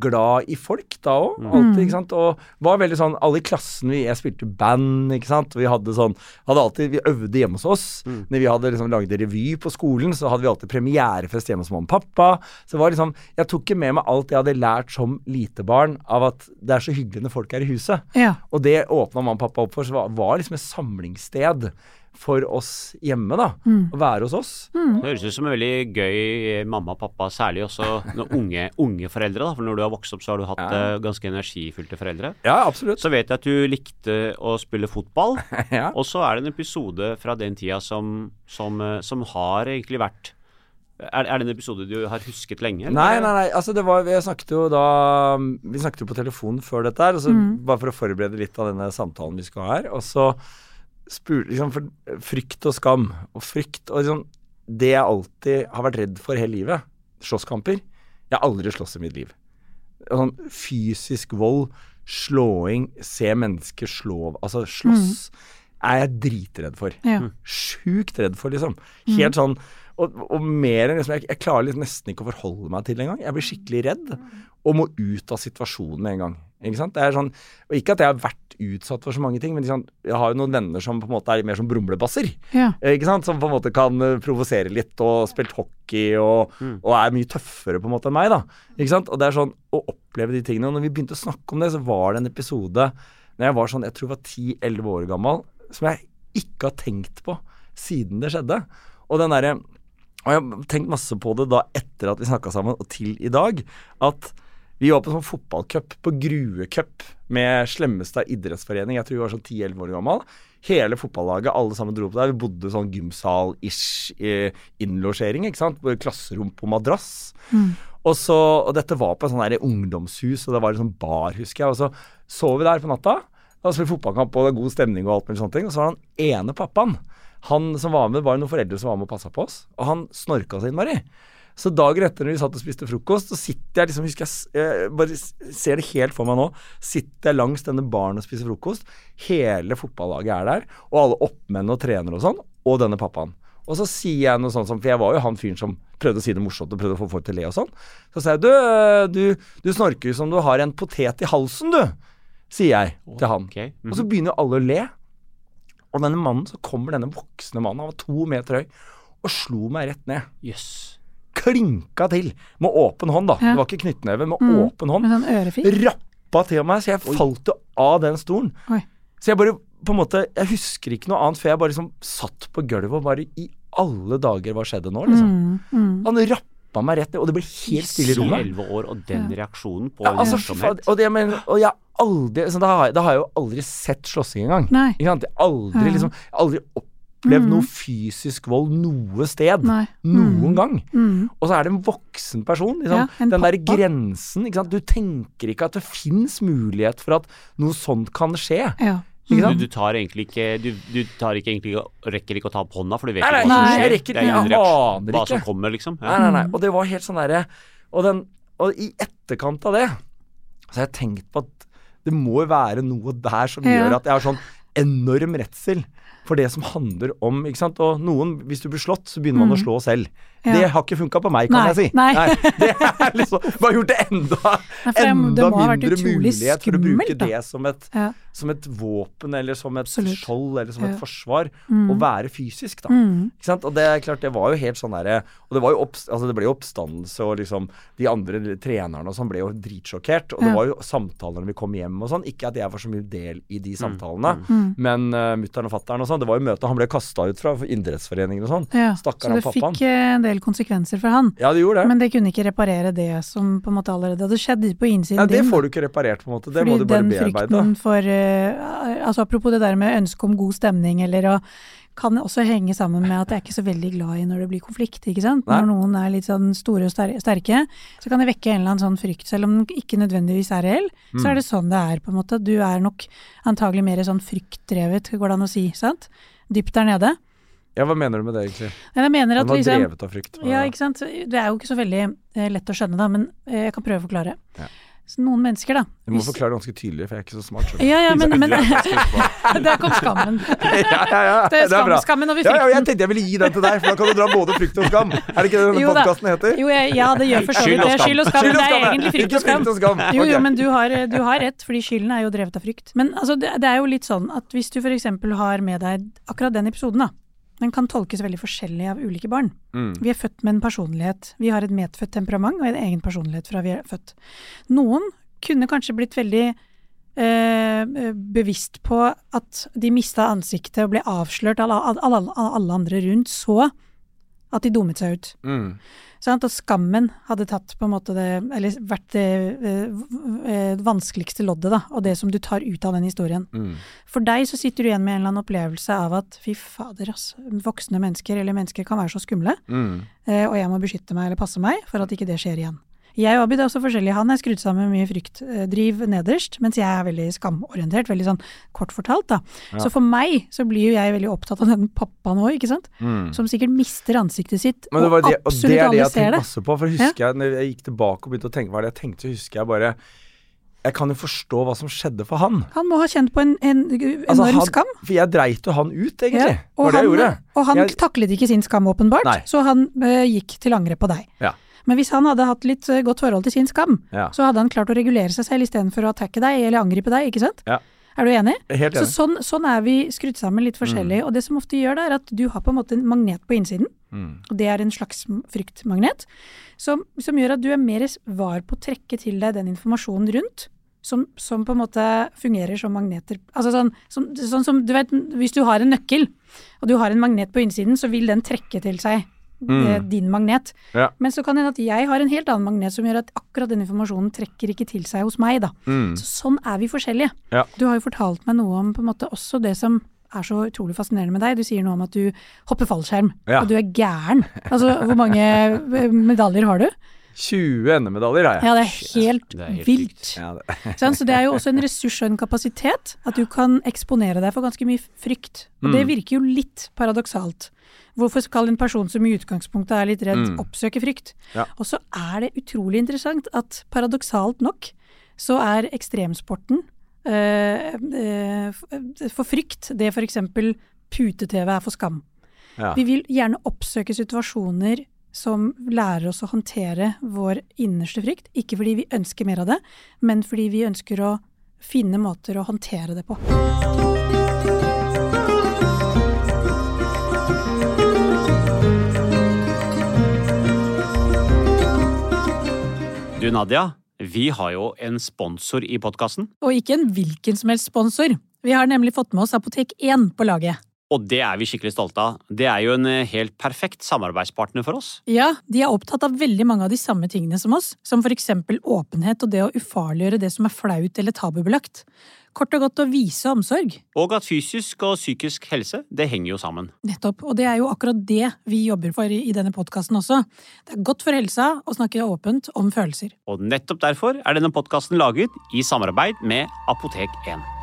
glad i folk da òg. Mm. Og var veldig sånn Alle i klassen vi, Jeg spilte band, ikke sant. Vi hadde sånn hadde alltid, Vi øvde hjemme hos oss. Når vi hadde liksom lagd revy på skolen, så hadde vi alltid premierefest hjemme hos mamma og pappa. Så det var liksom Jeg tok ikke med meg alt jeg hadde lært som lite barn av at det er så hyggelig når folk er i huset. Ja. Og det åpna mamma og pappa opp for, så var, var liksom et samlingssted for oss hjemme, da. Å være hos oss. Det høres ut som en veldig gøy eh, mamma og pappa, særlig også når unge, unge foreldre. da, For når du har vokst opp, så har du hatt Ja. eh, ganske energifylte foreldre. Ja, absolutt. Så vet jeg at du likte å spille fotball, [laughs] ja. og så er det en episode fra den tida som, som, eh, som har egentlig vært er, er det en episode du har husket lenge? eller? Nei, nei, nei. Altså, det var Vi snakket jo da Vi snakket jo på telefonen før dette her, altså, mm. bare for å forberede litt av denne samtalen vi skal ha her. Og så spurte liksom for Frykt og skam. Og frykt og liksom Det jeg alltid har vært redd for hele livet, slåsskamper Jeg har aldri slåss i mitt liv. Sånn fysisk vold, slåing, se mennesker slå Altså slåss, er jeg dritredd for. Ja. Sjukt redd for, liksom. Helt sånn og, og mer enn liksom, jeg, jeg klarer liksom nesten ikke å forholde meg til det engang. Jeg blir skikkelig redd og må ut av situasjonen med en gang. Ikke sant? Det er sånn, og ikke at jeg har vært utsatt for så mange ting, men liksom, jeg har jo noen venner som på en måte er mer som brumlebasser. Ja. Ikke sant? Som på en måte kan eh, provosere litt og spilt hockey og, og er mye tøffere på en måte enn meg. da. Ikke sant? Og det er sånn å oppleve de tingene. Og når vi begynte å snakke om det, så var det en episode når jeg var sånn, jeg tror jeg var 10-11 år gammel, som jeg ikke har tenkt på siden det skjedde. Og den derre og jeg har tenkt masse på det da etter at vi snakka sammen og til i dag, at vi var på sånn fotballcup, på Gruecup, med Slemmestad idrettsforening. Jeg tror vi var sånn 10-11 år gammel. Hele fotballaget, alle sammen dro på der. Vi bodde sånn gymsal-ish eh, innlosjering, ikke sant. Klasserom på madrass. Og, så, og dette var på et sånt ungdomshus, og det var en sånn bar, husker jeg. Og så sov vi der på natta. Da spilte vi fotballkamp, og det var god stemning og alt mulig sånne ting. Og så var den ene pappaen. Han som var med, var noen foreldre som var med og passa på oss. Og han snorka så innmari. Så dagen etter når vi satt og spiste frokost, så sitter jeg liksom, husker jeg, jeg bare ser det helt for meg nå, sitter jeg langs denne baren og spiser frokost. Hele fotballaget er der, og alle oppmenn og trenere og sånn, og denne pappaen. Og så sier jeg noe sånt som For jeg var jo han fyren som prøvde å si det morsomt og prøvde å få folk til å le og sånn. Så sier jeg du, øh, du, du snorker jo som du har en potet i halsen, du. Sier jeg til han. Okay. Mm -hmm. Og så begynner jo alle å le. Og denne mannen, så kommer denne voksne mannen, han var to meter høy, og slo meg rett ned. Jøss. Klinka til med åpen hånd, da. Ja. Det var ikke knyttneve, med Mm. åpen hånd. Med sånn ørefik. Rappa til meg, så jeg falt jo av den stolen. Oi. Så jeg bare på en måte Jeg husker ikke noe annet for jeg bare liksom satt på gulvet og bare I alle dager, hva skjedde nå, liksom? Mm, mm. Han rappa meg rett ned, og det ble helt stille i rommet. 11 år, og den reaksjonen på Ja, altså, morsomhet. og, det, men, og jeg aldri så da, har jeg, da har jeg jo aldri sett slåssing engang. Nei. Ikke sant? Aldri, Ja. liksom, aldri har aldri mm. noe fysisk vold noe sted. Nei. Noen gang. Mm. Og så er det en voksen person. Liksom. Ja, en Den der pappa. grensen. Ikke sant? Du tenker ikke at det fins mulighet for at noe sånt kan skje. Ja. Ikke Du, sant? du tar egentlig ikke Du, du tar ikke egentlig rekker ikke å ta opp hånda, for du vet Nei, ikke nei, hva som skjer. jeg rekker Det er ikke, en reaksjon- Hva som kommer, liksom. Nei, Ja. nei, nei. Og det var helt sånn derre og, og i etterkant av det så har jeg tenkt på at det må jo være noe der som Ja. gjør at jeg har sånn enorm redsel for det som handler om ikke sant? Og noen, hvis du blir slått, så begynner man å slå selv. Mm. Ja. Det har ikke funka på meg, kan Nei, jeg si. nei. Det er liksom [laughs] Bare gjort det enda, Nei, enda mindre mulighet for å bruke skummelt, da. det som et, Ja. som et våpen eller som et Absolutt. skjold eller som Ja. et forsvar. Å være fysisk, da. Mm. Ikke sant? Og det er klart, det var jo helt sånn derre Og det var jo altså det ble jo oppstandelse, og liksom De andre trenerne og sånn ble jo dritsjokkert. Og det var jo samtaler når vi kom hjem og sånn. Ikke at jeg var så mye del i Mm. de samtalene, men uh, mutter'n og fatter'n og sånn. Det var jo møte Han ble kasta ut fra idrettsforeningen og sånn. Ja. Så Stakkar han det pappaen. fikk eh, en del konsekvenser for han. Ja, det gjorde det. Men det kunne ikke reparere det som på en måte allerede hadde skjedd på innsiden din. ja, det får du ikke reparert, på en måte. Det Fordi må du bare den bearbeide. frykten for uh, altså Apropos det der med ønske om god stemning, eller å kan også henge sammen med at jeg er ikke så veldig glad i når det blir konflikt. ikke sant? Nei. Når noen er litt sånn store og sterke, så kan det vekke en eller annen sånn frykt. Selv om den ikke nødvendigvis er reell, så Mm. er det sånn det er. på en måte. Du er nok antagelig mer sånn fryktdrevet, går det an å si. sant? Dypt der nede. Ja, hva mener du med det, egentlig? Jeg mener Han at var liksom drevet av frykt. Ja, ikke sant. Det er jo ikke så veldig eh, lett å skjønne, da, men eh, jeg kan prøve å forklare. Ja. Så noen mennesker, da. Du må hvis- forklare det ganske tydelig, for jeg er ikke så smart. Ja, ja, men, [laughs] men [laughs] Der kom skammen. [laughs] ja, ja, ja. Det er skam, bra. skammen over Ja, ja, jeg tenkte jeg ville gi den til deg, for da kan du dra både frykt og skam. Er det ikke det denne podkasten heter? Jo, jeg, ja, det gjør for så vidt det. skam. Skyld og skam. Skyld og Det er skam, egentlig frykt og skam. frykt og skam. Jo, jo, men du har, du har rett, fordi skylden er jo drevet av frykt. Men altså, det, det er jo litt sånn at hvis du f.eks. har med deg akkurat den episoden, da. Den kan tolkes veldig forskjellig av ulike barn. Mm. Vi er født med en personlighet. Vi har et medfødt temperament og en egen personlighet fra vi er født. Noen kunne kanskje blitt veldig eh, bevisst på at de mista ansiktet og ble avslørt av alle, alle, alle andre rundt, så at de dummet seg ut. Mm. Sant? og skammen hadde tatt på en måte det, eller vært det eh, eh, vanskeligste loddet, da, og det som du tar ut av den historien. Mm. For deg så sitter du igjen med en eller annen opplevelse av at fy fader, ass, voksne mennesker eller mennesker kan være så skumle, Mm. eh, og jeg må beskytte meg eller passe meg for at ikke det skjer igjen. Jeg og Abid er også forskjellige. Han er skrudd sammen med mye fryktdriv nederst, mens jeg er veldig skamorientert, veldig sånn kort fortalt, da. Ja. Så for meg så blir jo jeg veldig opptatt av den pappaen òg, ikke sant? Mm. Som sikkert mister ansiktet sitt, og det var og det, og det absolutt er det jeg har tenkt masse på. For husker jeg, når jeg gikk tilbake og begynte å tenke hva er det jeg tenkte, husker jeg bare Jeg kan jo forstå hva som skjedde for han. Han må ha kjent på en, en enorm Altså, han- skam. For jeg dreit jo han ut, egentlig. Ja, jeg han, og han Jeg- taklet ikke sin skam, åpenbart, Nei. så han eh, gikk til angrep på deg. Ja. Men hvis han hadde hatt litt eh, godt forhold til sin skam, Ja. så hadde han klart å regulere seg selv istedenfor å attacke deg eller angripe deg, ikke sant? Ja. Er du enig? Helt Så sånn, sånn er vi skrudd sammen litt forskjellig, og det som ofte gjør det, er at du har på en måte en magnet på innsiden, Mm. og det er en slags fryktmagnet, som, som gjør at du er mer var på å trekke til deg den informasjonen rundt, som, som på en måte fungerer som magneter. Altså sånn, som, sånn som, du vet, hvis du har en nøkkel, og du har en magnet på innsiden, så vil den trekke til seg eh, din magnet. Ja. Men så kan det hende at jeg har en helt annen magnet som gjør at akkurat den informasjonen trekker ikke til seg hos meg, da. Mm. Så sånn er vi forskjellige. Ja. Du har jo fortalt meg noe om på en måte også det som er så utrolig fascinerende med deg. Du sier noe om at du hopper fallskjerm, Ja. og du er gæren. Altså, hvor mange eh, medaljer har du? 20 NM-medaljer har jeg. Ja, det er helt, Det er helt vilt. Ja, det. [laughs] Så det er jo også en ressurs og en kapasitet at du kan eksponere deg for ganske mye frykt. Og det Mm. virker jo litt paradoksalt. Hvorfor skal en person som i utgangspunktet er litt redd, Mm. oppsøke frykt? Ja. Og så er det utrolig interessant at paradoksalt nok så er ekstremsporten øh, øh, for frykt det f.eks. pute-TV er for skam. Ja. Vi vil gjerne oppsøke situasjoner som lærer oss å håndtere vår innerste frykt. Ikke fordi vi ønsker mer av det, men fordi vi ønsker å finne måter å håndtere det på. Du Nadia, vi har jo en sponsor i podkasten. Og ikke en hvilken som helst sponsor. Vi har nemlig fått med oss Apotek 1 på laget. Og det er vi skikkelig stolte av. Det er jo en eh, helt perfekt samarbeidspartner for oss. Ja, de er opptatt av veldig mange av de samme tingene som oss, som for eksempel åpenhet og det å ufarliggjøre det som er flaut eller tabubelagt. Kort og godt å vise omsorg. Og at fysisk og psykisk helse, det henger jo sammen. Nettopp, og det er jo akkurat det vi jobber for i i denne podkasten også. Det er godt for helsa å snakke åpent om følelser. Og nettopp derfor er denne podkasten laget i samarbeid med Apotek 1.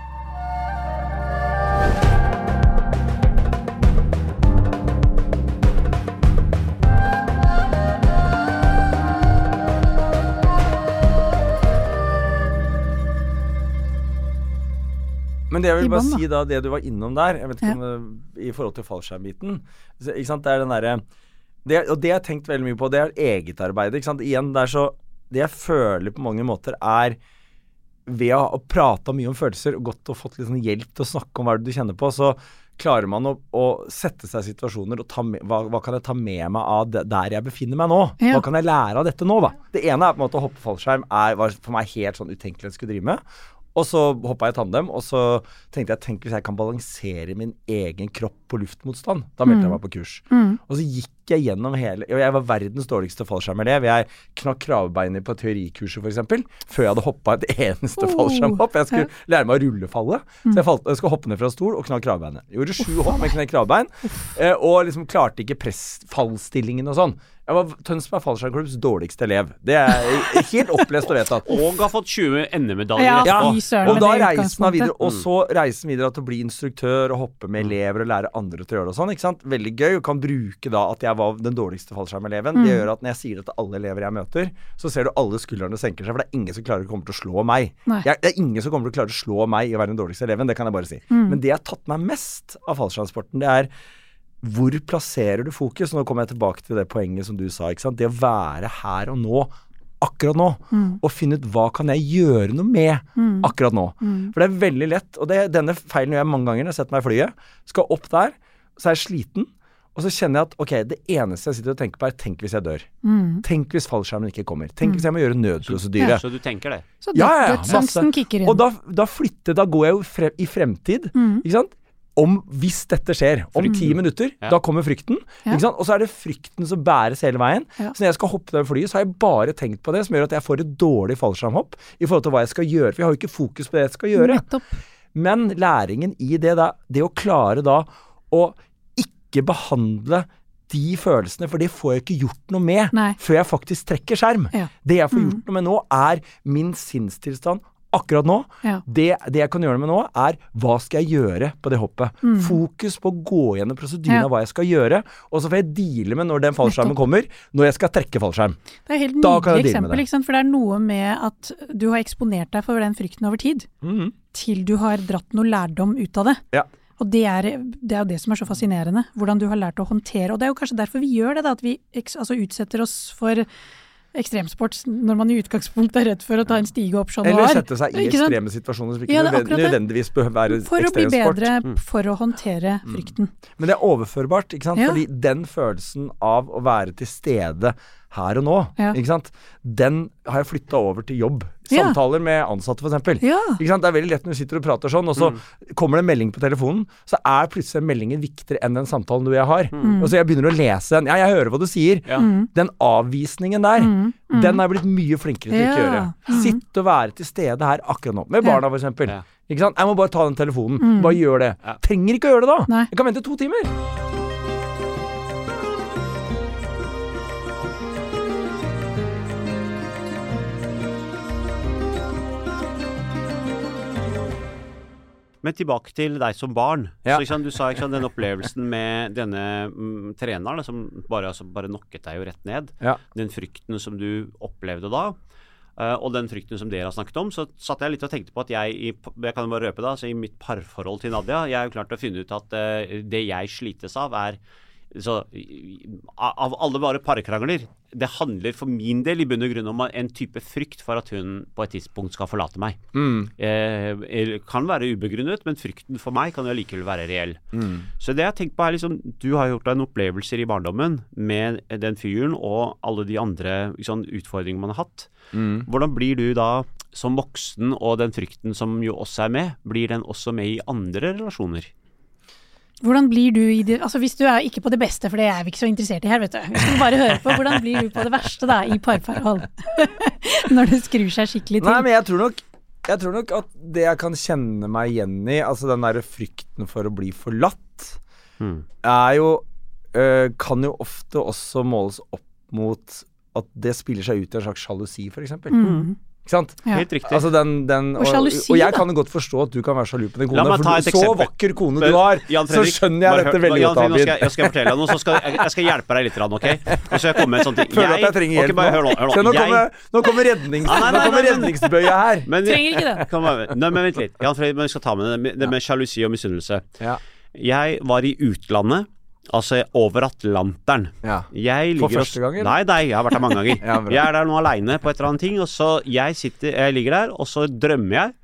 Men det jeg vil bare si da, det du var innom der, jeg vet ikke Ja. om det, i forhold til fallskjermbiten Ikke sant, det er den derre Og det jeg har tenkt veldig mye på, det er egetarbeid. Ikke sant. Igjen, det er så Det jeg føler på mange måter, er ved å ha prata mye om følelser og gått og fått litt sånn hjelp til å snakke om hva du kjenner på, så klarer man å, å sette seg i situasjoner og ta med, hva, hva kan jeg ta med meg av det, der jeg befinner meg nå? Ja. Hva kan jeg lære av dette nå, da? Det ene er på en måte å hoppe fallskjerm er, var for meg helt sånn utenkelig jeg skulle drive med. Og så hoppa jeg tandem, og så tenkte jeg tenk hvis jeg kan balansere min egen kropp på luftmotstand. Da meldte jeg meg på kurs. Og så gikk jeg gjennom hele Og jeg var verdens dårligste fallskjermelev. Jeg knakk kravbeinet på teorikurset, f.eks. Før jeg hadde hoppa et eneste Oh. fallskjermhopp. Jeg skulle lære meg å rullefallet. Så jeg, falt, jeg skulle hoppe ned fra stol og knakk kravbeinet. Gjorde sju hopp med knekt kravbein, eh, og liksom klarte ikke pressfallstillingen og sånn. Jeg var Tønsberg fallskjermklubbs dårligste elev. Det er helt opplest og vedtatt. [laughs] Og har fått 20 NM-medaljer Ja. Og da reiser reisen man videre, og så reisen videre til å bli instruktør og hoppe med elever og lære andre til å gjøre det og sånn. ikke sant? Veldig gøy. Og kan bruke da at jeg var den dårligste fallskjermeleven. Mm. Det gjør at når jeg sier det til alle elever jeg møter, så ser du alle skuldrene senker seg, for det er ingen som klarer kommer til å slå meg. Jeg, det er ingen som kommer til å klare å slå meg i å være den dårligste eleven, det kan jeg bare si. Mm. Men det jeg har tatt meg mest av fallskjermsporten, det er hvor plasserer du fokus? Nå kommer jeg tilbake til det poenget som du sa. Det å være her og nå, akkurat nå. Og finne ut hva kan jeg gjøre noe med akkurat nå. For det er veldig lett, og det, denne feilen gjør jeg mange ganger når jeg setter meg i flyet. Skal opp der, så er jeg sliten. Og så kjenner jeg at ok, det eneste jeg sitter og tenker på, er tenk hvis jeg dør. Tenk hvis fallskjermen ikke kommer. Tenk hvis jeg må gjøre nødprosedyre. Så du tenker det? Så Ja, ja, ja, dødsangsten kicker inn. Og da, da flytter Da går jeg jo fre i fremtid, Mm. ikke sant? Om hvis dette skjer, om ti minutter, Ja. da kommer frykten. Ja. Ikke sant? Og så er det frykten som bæres hele veien. Ja. Så når jeg skal hoppe det flyet, så har jeg bare tenkt på det, som gjør at jeg får et dårlig fallskjermhopp i forhold til hva jeg skal gjøre. For jeg har jo ikke fokus på det jeg skal gjøre. Nettopp. Men læringen i det da, det å klare da å ikke behandle de følelsene, for det får jeg ikke gjort noe med Nei. før jeg faktisk trekker skjerm. Ja. Det jeg får gjort noe med nå, er min sinnstilstand akkurat nå. Ja. Det, det jeg kan gjøre med nå, er hva skal jeg gjøre på det hoppet. Fokus på å gå gjennom prosedyren Ja. av hva jeg skal gjøre, og så får jeg deale med når den fallskjermen kommer, når jeg skal trekke fallskjerm. Det er helt Da kan jeg nydelig eksempel, det. for det er noe med at du har eksponert deg for den frykten over tid, mm. til du har dratt noe lærdom ut av det. Ja. Og det er, det er jo det som er så fascinerende, hvordan du har lært å håndtere. Og det er jo kanskje derfor vi gjør det, da, at vi altså utsetter oss for ekstremsport når man i utgangspunktet er redd for å ta en stige opp sånn Eller sette seg i ekstreme situasjoner som ikke Ja, nødvendigvis behøver være For å bli bedre bedre for å håndtere frykten. Men det er overførbart, ikke sant? Ja. Fordi den følelsen av å være til stede her og nå, Ja. ikke sant? den har jeg flytta over til jobb. Ja. Samtaler med ansatte, f.eks. Ja. Ikke sant? Det er veldig lett når du sitter og prater sånn, og så kommer det en melding på telefonen, så er plutselig meldingen viktigere enn den samtalen du og jeg har. Og så jeg begynner å lese den. Ja, jeg hører hva du sier. Ja. Den avvisningen der, den er jeg blitt mye flinkere til å ikke Ja. gjøre. Sitte og være til stede her akkurat nå. Med barna, f.eks. Ja. Ikke sant? Jeg må bare ta den telefonen. Bare gjør det. Ja. Trenger ikke å gjøre det da. Nei. Jeg kan vente to timer. Men tilbake til deg som barn. Ja. Så, sant, du sa ikke sant, den opplevelsen med denne mm, treneren da, som bare, altså, bare knocket deg jo rett ned. Ja. Den frykten som du opplevde da. Uh, og den frykten som dere har snakket om, så satt jeg litt og tenkte på at jeg i, jeg kan bare røpe da, så i mitt parforhold til Nadia, jeg er jo klart å finne ut at uh, det jeg slites av er så, av alle bare parkrangler, det handler for min del i bunn og grunn om en type frykt for at hun på et tidspunkt skal forlate meg. Eh, eller kan være ubegrunnet, men frykten for meg kan jo allikevel være reell. Så det jeg har tenkt på er liksom, Du har gjort deg en opplevelser i barndommen med den fyren og alle de andre liksom, utfordringene man har hatt. Hvordan blir du da som voksen, og den frykten som jo også er med, blir den også med i andre relasjoner? Hvordan blir du i det Altså hvis du er ikke på det beste, for det er vi ikke så interessert i her, vet du. Vi skal bare høre på hvordan blir du på det verste da, i parforhold? [laughs] Når det skrur seg skikkelig til. Nei, men jeg tror nok jeg tror nok at det jeg kan kjenne meg igjen i, altså den derre frykten for å bli forlatt, Mm. er jo øh, Kan jo ofte også måles opp mot at det spiller seg ut i en slags sjalusi, f.eks. Mm. Ikke sant? Ja. Helt riktig. Altså den, den, Og sjalusi, og jeg da. kan jo godt forstå at du kan være sjalu på den ta For du, så eksempel. vakker kone du har, så skjønner jeg dette hør- veldig Jan godt, Fredrik, nå skal jeg, jeg skal fortelle deg noe, så skal jeg, jeg skal hjelpe deg litt, ok? Og så skal jeg komme med en sånn ting. Føler at jeg trenger hjelp okay, bare hør nå. Hør Se, nå nå. Jeg, kommer, nå kommer, rednings, Nei, nei, nei, nå kommer nei, nei. redningsbøya her. men, Trenger ikke det. Nei, men vent litt. Jan Fredrik, men vi skal ta med det med, det med sjalusi og misunnelse. Ja. Jeg var i utlandet, altså over Atlanteren. Ja. For første gang, eller? Nei, nei, jeg har vært der mange ganger. [laughs] Ja, jeg er der nå aleine på et eller annet ting, og så jeg, sitter, jeg ligger der, og så drømmer jeg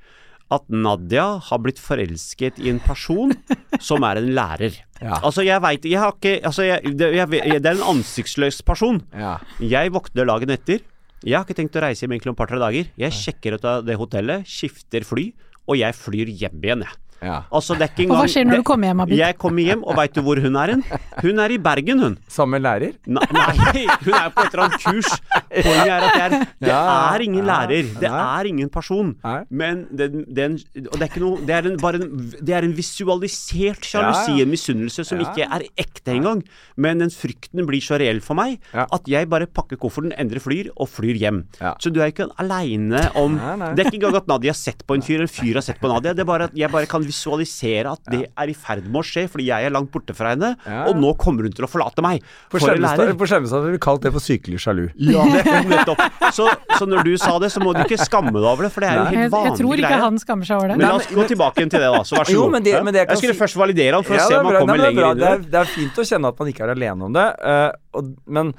at Nadia har blitt forelsket i en person [laughs] som er en lærer. Ja. Altså, jeg veit Jeg har ikke altså, jeg, det, jeg, det er en ansiktsløs person. Ja. Jeg våkner dagen etter. Jeg har ikke tenkt å reise hjem egentlig om et par-tre dager. Jeg sjekker ut av det hotellet, skifter fly, og jeg flyr hjem igjen, jeg. Ja. Altså, det er ikke Og hva skjer når du kommer hjem, Abid? Jeg kommer hjem, og veit du hvor hun er hen? Hun er i Bergen, hun. Samme lærer? Nei, nei, hun er på et eller annet kurs. Poenget er at det er, det er ingen ja, lærer. Det er ingen person. Men den, den, og det er ikke noe Det er en, bare en, det er en visualisert sjalusi, Ja, ja. en misunnelse, som ikke er ekte engang. Men den frykten blir så reell for meg at jeg bare pakker kofferten, endrer flyr og flyr hjem. Så du er ikke aleine om. Det er ikke engang at Nadia har sett på en fyr, eller en fyr har sett på Nadia. Det er bare at jeg bare kan visualisere at det er i ferd med å skje, fordi jeg er langt borte fra henne, Ja. og nå kommer hun til å forlate meg. For, For lærer. På Skjemmestad ville vi kalt det for sykelig sjalu. Ja, nettopp. Så, så når du sa det, så må du ikke skamme deg over det, for det er jo helt vanlig greie. jeg tror ikke greie. han skammer seg over det. Men la oss gå tilbake til det, da. Så vær så Jo, god. men det- men det jeg jeg skulle si- først validere han for Ja, å se om han kommer er lenger inn i det. det. Er, det er fint å kjenne at man ikke er alene om det, eh, og, men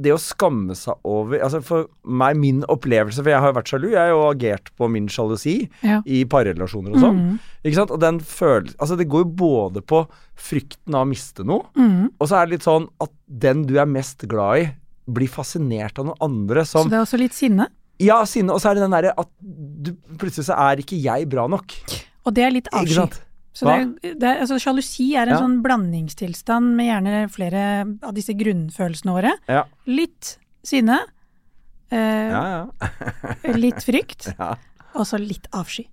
det å skamme seg over Altså For meg, min opplevelse For jeg har jo vært sjalu. Jeg har jo agert på min sjalusi Ja. i parrelasjoner og sånn. Ikke sant? Og den følelsen Altså, det går jo både på frykten av å miste noe, mm. og så er det litt sånn at den du er mest glad i, blir fascinert av noen andre som Så det er også litt sinne. Ja, sinne. Og så er det den derre at du, plutselig så er ikke jeg bra nok. Og det er litt avsky. Så det det altså, sjalusi er en Ja. sånn blandingstilstand med gjerne flere av disse grunnfølelsene våre. Ja. Litt sinne, eh, Ja, ja. [laughs] litt frykt, Ja. og så litt avsky.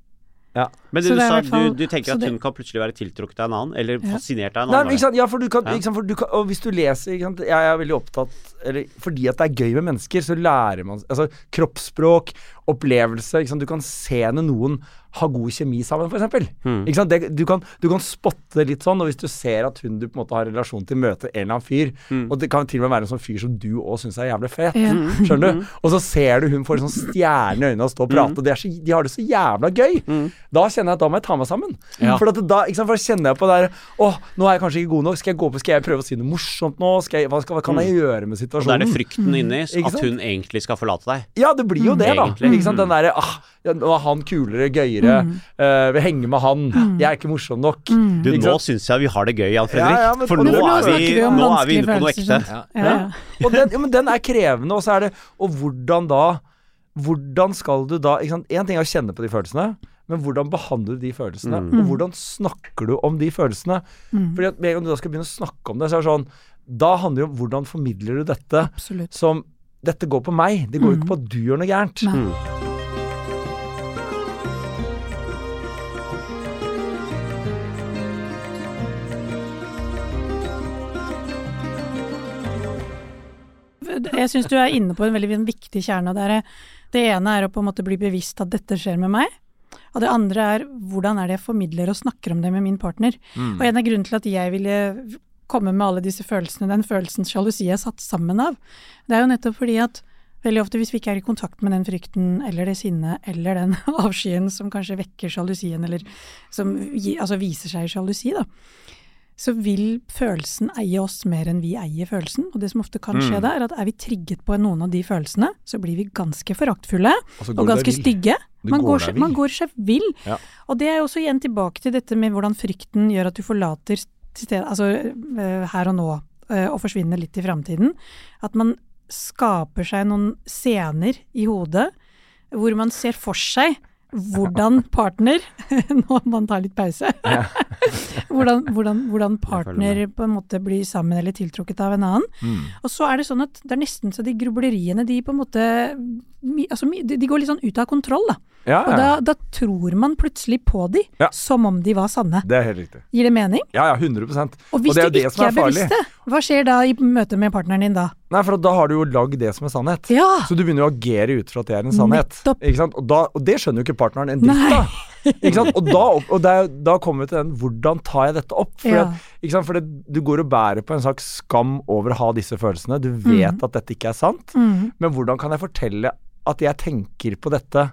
ja. Men du, sa fall- du, du tenker at det- hun kan plutselig være tiltrukket av en annen, eller Ja. fascinert av en annen. Nei, ikke sant? Ja, for du kan, Ja. ikke sant? For du kan Og hvis du leser ikke sant? Jeg er veldig opptatt eller, Fordi at det er gøy med mennesker, så lærer man Altså kroppsspråk, opplevelse ikke sant? Du kan se når noen har god kjemi sammen, f.eks. Mm. Det, du, kan, du kan spotte litt sånn, og hvis du ser at hun du på en måte har relasjon til, møter en eller annen fyr, mm. og det kan til og med være en sånn fyr som du òg syns er jævlig fet, Ja. skjønner du? Og så ser du hun får en sånn stjerne i øynene og stå og prate, og de, er så, de har det så jævla gøy. Da kjenner jeg at da må jeg ta meg sammen. Ja. For, at da, ikke sant? for da kjenner jeg på det der Åh, nå er jeg kanskje ikke god nok. Skal jeg gå på, skal jeg prøve å si noe morsomt nå? Skal jeg, hva, skal, hva kan jeg gjøre med situasjonen? Og da er det frykten inni at hun egentlig skal forlate deg. Ja, det blir jo det, da. Egentlig. Ikke sant? Den derre ah, nå er han kulere, gøyere, eh, vil henge med han, jeg er ikke morsom nok. Du, nå syns jeg vi har det gøy, Jan Fredrik. Ja, ja, men- for nå nå er vi, vi nå er vi inne på noe ekte. Ja. Ja, ja. Og den, ja, men den er krevende, og så er det Og hvordan da Hvordan skal du da ikke sant? En ting er å kjenne på de følelsene, men hvordan behandler du de følelsene? Mm. Og hvordan snakker du om de følelsene? Fordi at med en gang du da skal begynne å snakke om det, så er det sånn Da handler det om hvordan formidler du dette Absolutt. som Dette går på meg. Det går jo ikke på at du gjør noe gærent. Nei. Mm. Jeg syns du er inne på en veldig viktig kjerne. og Det, det ene er å på en måte bli bevisst at dette skjer med meg. Og det andre er hvordan er det jeg formidler og snakker om det med min partner. Og en av grunnene til at jeg ville komme med alle disse følelsene, den følelsen sjalusi er satt sammen av, det er jo nettopp fordi at veldig ofte hvis vi ikke er i kontakt med den frykten eller det sinnet eller den [laughs] avskyen som kanskje vekker sjalusien, eller som altså viser seg i sjalusi, da, så vil følelsen eie oss mer enn vi eier følelsen. Og det som ofte kan skje da, er at er vi trigget på noen av de følelsene, så blir vi ganske foraktfulle Og og ganske stygge. Man går seg- man går seg vill. Ja. Og det er jo også igjen tilbake til dette med hvordan frykten gjør at du forlater til stede, altså eh, her og nå, eh, og forsvinner litt i framtiden. At man skaper seg noen scener i hodet hvor man ser for seg [laughs] hvordan partner [laughs] Nå må man ta litt pause. [laughs] hvordan, hvordan, hvordan partner på en måte blir sammen eller tiltrukket av en annen. Mm. Og så er det sånn at det er nesten så de grubleriene de på en måte altså, de, de går litt sånn ut av kontroll, da. Ja, Og da, da tror man plutselig på de, Ja. som om de var sanne. Det er helt riktig. Gir det mening? Ja, ja, 100 Og hvis det er jo du ikke som er er, bevisste, hva skjer da i møte med partneren din da? Nei, for da har du jo lagd det som er sannhet. Ja! Så du begynner å agere ut fra at det er en sannhet. Nettopp. Ikke sant? Og, da, og det skjønner jo ikke partneren en dritt av. [laughs] Ikke sant? Og, da, og det er, da kommer vi til den hvordan tar jeg dette opp? For, Ja. at, ikke sant? for det, du går og bærer på en slags skam over å ha disse følelsene. Du vet at dette ikke er sant, Mm. men hvordan kan jeg fortelle at jeg tenker på dette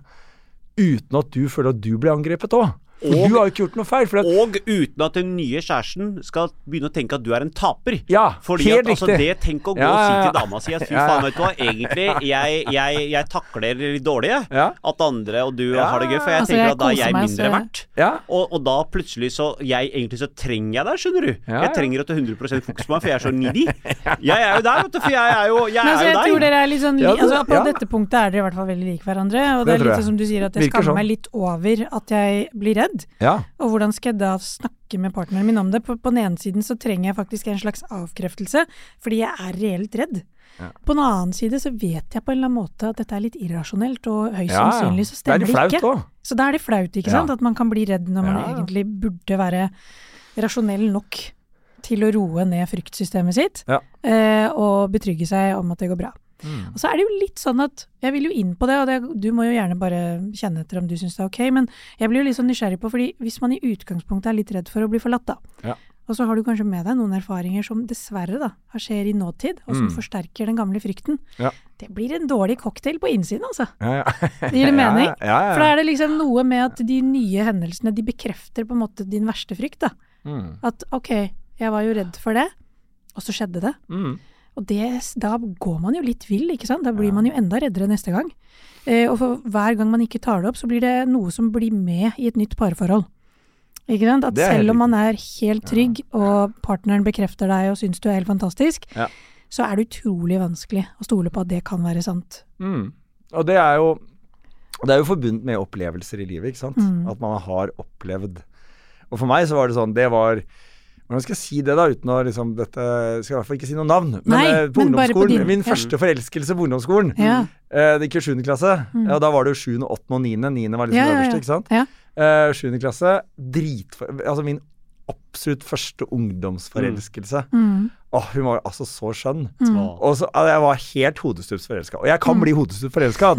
uten at du føler at du blir angrepet òg? Og- du har jo ikke gjort noe feil. For at, Og uten at den nye kjæresten skal begynne å tenke at du er en taper. ja, Fordi helt at, altså, riktig. det Tenk å gå Ja, og si til dama si at fy Ja, ja. faen, vet du hva, egentlig, jeg, jeg, jeg takler det litt dårlig. Ja. At andre og du Ja. har det gøy, for jeg Altså, tenker jeg at da er jeg mindre verdt. Ja. Og, og da plutselig så jeg, Egentlig så trenger jeg deg, skjønner du. Ja, Jeg trenger at du har 100 fokus på meg, for jeg er så needy. [laughs] Jeg er jo der, vet du, for jeg er jo, jeg Men altså, er jeg jo tror deg. dere er litt sånn altså, På ja. dette punktet er dere i hvert fall veldig like hverandre. Og det, Det er litt sånn som du sier, at jeg skammer sånn. meg litt over at jeg blir redd. Redd. Ja. Og hvordan skal jeg da snakke med partneren min om det? På, på den ene siden så trenger jeg faktisk en slags avkreftelse, fordi jeg er reelt redd. Ja. På den annen side så vet jeg på en eller annen måte at dette er litt irrasjonelt, og høyst Ja, sannsynlig så Det er stemmer det flaut ikke. òg. Så da er det flaut, ikke sant? At man kan bli redd når man egentlig burde være rasjonell nok til å roe ned fryktsystemet sitt, Ja. eh, og betrygge seg om at det går bra. Mm. Og så er det jo litt sånn at Jeg vil jo inn på det, og det, du må jo gjerne bare kjenne etter om du syns det er ok, men jeg blir jo litt sånn nysgjerrig på, fordi hvis man i utgangspunktet er litt redd for å bli forlatt, da, Ja. og så har du kanskje med deg noen erfaringer som dessverre da, skjer i nåtid, og som Mm. forsterker den gamle frykten, Ja. det blir en dårlig cocktail på innsiden, altså. Ja, ja. Gir det [laughs] mening? For da er det liksom noe med at de nye hendelsene, de bekrefter på en måte din verste frykt, da. Mm. At ok, jeg var jo redd for det, og så skjedde det. Mm. Og det, da går man jo litt vill, ikke sant? Da blir man jo enda reddere neste gang. Eh, og for hver gang man ikke tar det opp, så blir det noe som blir med i et nytt parforhold. Ikke sant? At selv om man er helt trygg, og partneren bekrefter deg og syns du er helt fantastisk, Ja. så er det utrolig vanskelig å stole på at det kan være sant. Mm. Og det er jo Det er jo forbundet med opplevelser i livet, ikke sant. Mm. At man har opplevd Og for meg så var det sånn Det var hvordan skal jeg si det, da, uten å liksom dette skal i hvert fall ikke si noe navn. Men Nei, eh, på men ungdomsskolen din- Min ja. første forelskelse på ungdomsskolen. Ja. Eh, det gikk jo 7. klasse. Mm. Ja, da var det jo 7., 8. og 9. 9. var liksom ja, øverste, ikke sant. Ja. Eh, 7. klasse, dritfor... Altså min absolutt første ungdomsforelskelse. Mm. Åh, hun var altså så skjønn. Mm. Og så, altså, jeg var helt hodestups forelska. Og jeg kan bli hodestups forelska,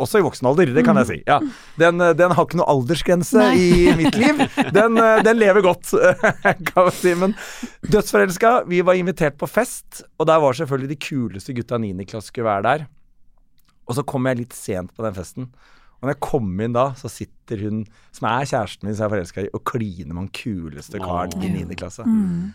også i voksen alder. Det kan jeg si. Ja. Den, eh, den har ikke noe aldersgrense Nei. i mitt liv. Den, eh, den lever godt, [laughs] kan jeg si. Men dødsforelska Vi var invitert på fest, og der var selvfølgelig de kuleste gutta 9. klasse skulle være der. Og så kom jeg litt sent på den festen. Og når jeg kom inn da, så sitter hun som er kjæresten min som jeg er forelska i, og kliner med den kuleste karen i 9. klasse. Mm.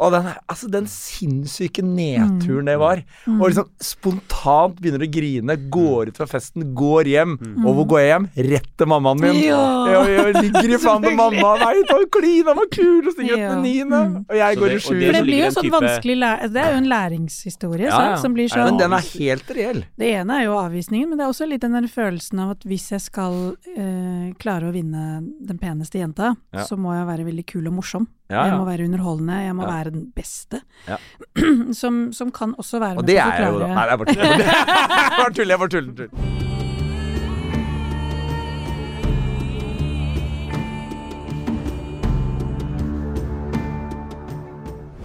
Og den, altså den sinnssyke nedturen det var. Mm. Og liksom spontant begynner å grine, går ut fra festen, går hjem. Og hvor går jeg hjem? Rett til mammaen min. Ja. Jeg, jeg ligger i [laughs] faen med mamma, veit du, klina kul! Og gutten Ja. niende. Mm. Og jeg går i sju. det det blir jo sånn type- vanskelig læ Det er jo en læringshistorie, Ja, sant, ja. som blir så Men den er helt reell. Det ene er jo avvisningen, men det er også litt den der følelsen av at hvis jeg skal øh, klare å vinne den peneste jenta, Ja. så må jeg være veldig kul og morsom. Ja, Jeg må være underholdende, jeg må Ja. være den beste. Ja. [clears throat] som, som kan også være Og med det på å er jeg jo, da. forklare Nei, det. Jeg bare tuller, [laughs] jeg bare tuller.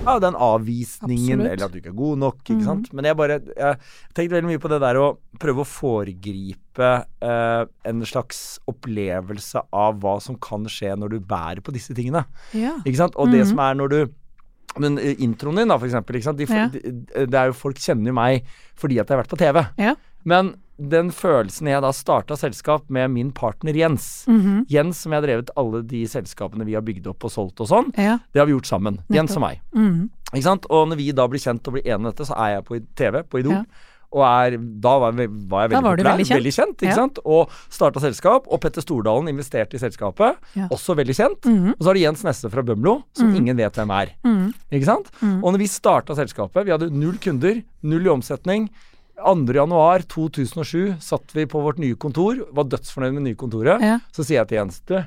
Ja, den avvisningen, Absolutt. eller at du ikke er god nok, ikke Mhm. sant. Men jeg bare jeg tenkte veldig mye på det der å prøve å foregripe eh, en slags opplevelse av hva som kan skje når du bærer på disse tingene. Ja. Ikke sant? Og det Mhm. som er når du men eh, introen din, da, for eksempel. De, Ja. de, det er jo Folk kjenner jo meg fordi at jeg har vært på TV. Ja. Men den følelsen jeg da starta selskap med min partner Jens Mhm. Jens som jeg har drevet alle de selskapene vi har bygd opp og solgt og sånn, ja. det har vi gjort sammen. Jens og meg. Mhm. Ikke sant? Og når vi da blir kjent og blir enige om dette, så er jeg på TV, på Idol. Ja. Og er, da var jeg, var jeg veldig var populær. veldig kjent. ikke Ja. sant? Og starta selskap. Og Petter Stordalen investerte i selskapet. Også veldig kjent. Mhm. Og så har du Jens Nesse fra Bømlo, som Mhm. ingen vet hvem er. Mhm. Ikke sant? Mhm. Og når vi starta selskapet, vi hadde null kunder, null i omsetning. 2. januar 2007 satt vi på vårt nye kontor, var dødsfornøyd med det nye kontoret. Ja. Så sier jeg til Jens du,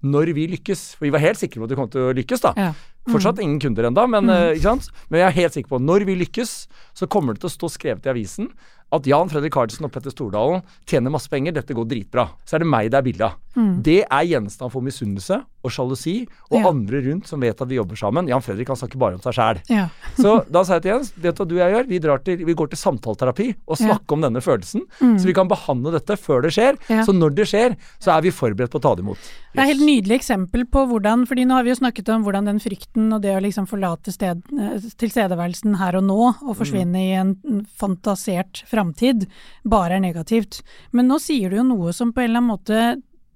når vi lykkes For vi var helt sikre på at vi kom til å lykkes, da. Ja. Fortsatt ingen kunder ennå, men, Mm. eh, men jeg er helt sikker på at når vi lykkes, så kommer det til å stå skrevet i avisen at Jan Fredrik Karlsen og Petter Stordalen tjener masse penger, dette går dritbra. Så er det meg det er bilde av. Mm. Det er gjenstand for misunnelse og sjalusi og Ja. andre rundt som vet at vi jobber sammen. Jan Fredrik han snakker bare om seg sjæl. Ja. [laughs] Så da sa jeg til Jens, vet du hva du og jeg gjør? Vi, drar til, vi går til samtaleterapi og Ja. snakker om denne følelsen. Mm. Så vi kan behandle dette før det skjer. Ja. Så når det skjer, så er vi forberedt på å ta det imot. Det er et helt nydelig eksempel på hvordan fordi nå har vi jo snakket om hvordan den frykten og det å liksom forlate sted, eh, tilstedeværelsen her og nå og forsvinne i en en fantasert framtid bare er negativt. Men nå sier du jo noe som på en eller annen måte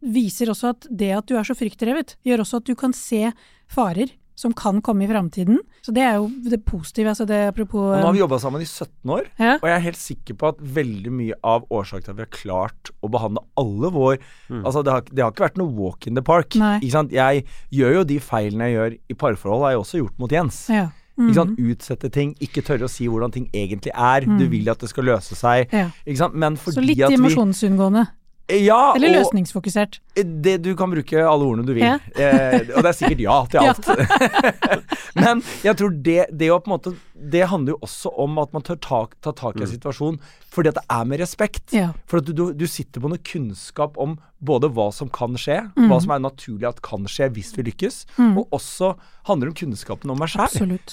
viser også at det at du er så fryktdrevet, gjør også at du kan se farer som kan komme i framtiden. Så det er jo det positive. Altså det apropos Og nå har vi jobba sammen i 17 år, ja. og jeg er helt sikker på at veldig mye av årsaken til at vi har klart å behandle alle vår Altså, det har, det har ikke vært noe walk in the park. Nei. Ikke sant? Jeg gjør jo de feilene jeg gjør i parforhold, har jeg også gjort mot Jens. ja. Ikke sant? Mhm. Utsette ting, ikke tørre å si hvordan ting egentlig er. Du vil at det skal løse seg. Ja. Ikke sant? Men fordi Så litt dimensjonsunngående. vi. Ja, Eller løsningsfokusert. det, du kan bruke alle ordene du vil. Ja. Eh, og det er sikkert ja til [laughs] Ja. alt. [laughs] Men jeg tror det, det å på en måte Det handler jo også om at man tør tak, ta tak i en situasjon fordi at det er med respekt. Ja. For at du, du, du sitter på noe kunnskap om både hva som kan skje, Mm. hva som er naturlig at kan skje hvis vi lykkes, og også handler om kunnskapen om meg sjæl.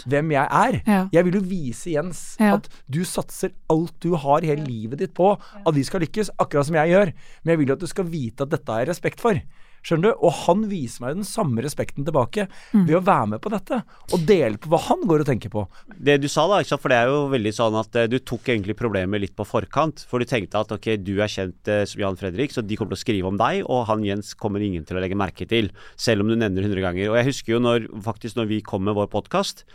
Hvem jeg er. Ja. Jeg vil jo vise Jens Ja. at du satser alt du har hele livet ditt på at vi skal lykkes, akkurat som jeg gjør. Men jeg vil jo at du skal vite at dette har jeg respekt for. Skjønner du? Og han viser meg den samme respekten tilbake Mm. ved å være med på dette. Og dele på hva han går og tenker på. Det du sa da, ikke sant? for det er jo veldig sånn at eh, du tok egentlig problemet litt på forkant. For du tenkte at ok, du er kjent eh, som Jan Fredrik, så de kommer til å skrive om deg, og han Jens kommer ingen til å legge merke til. Selv om du nevner det 100 ganger. Og jeg husker jo når, faktisk når vi kom med vår podkast,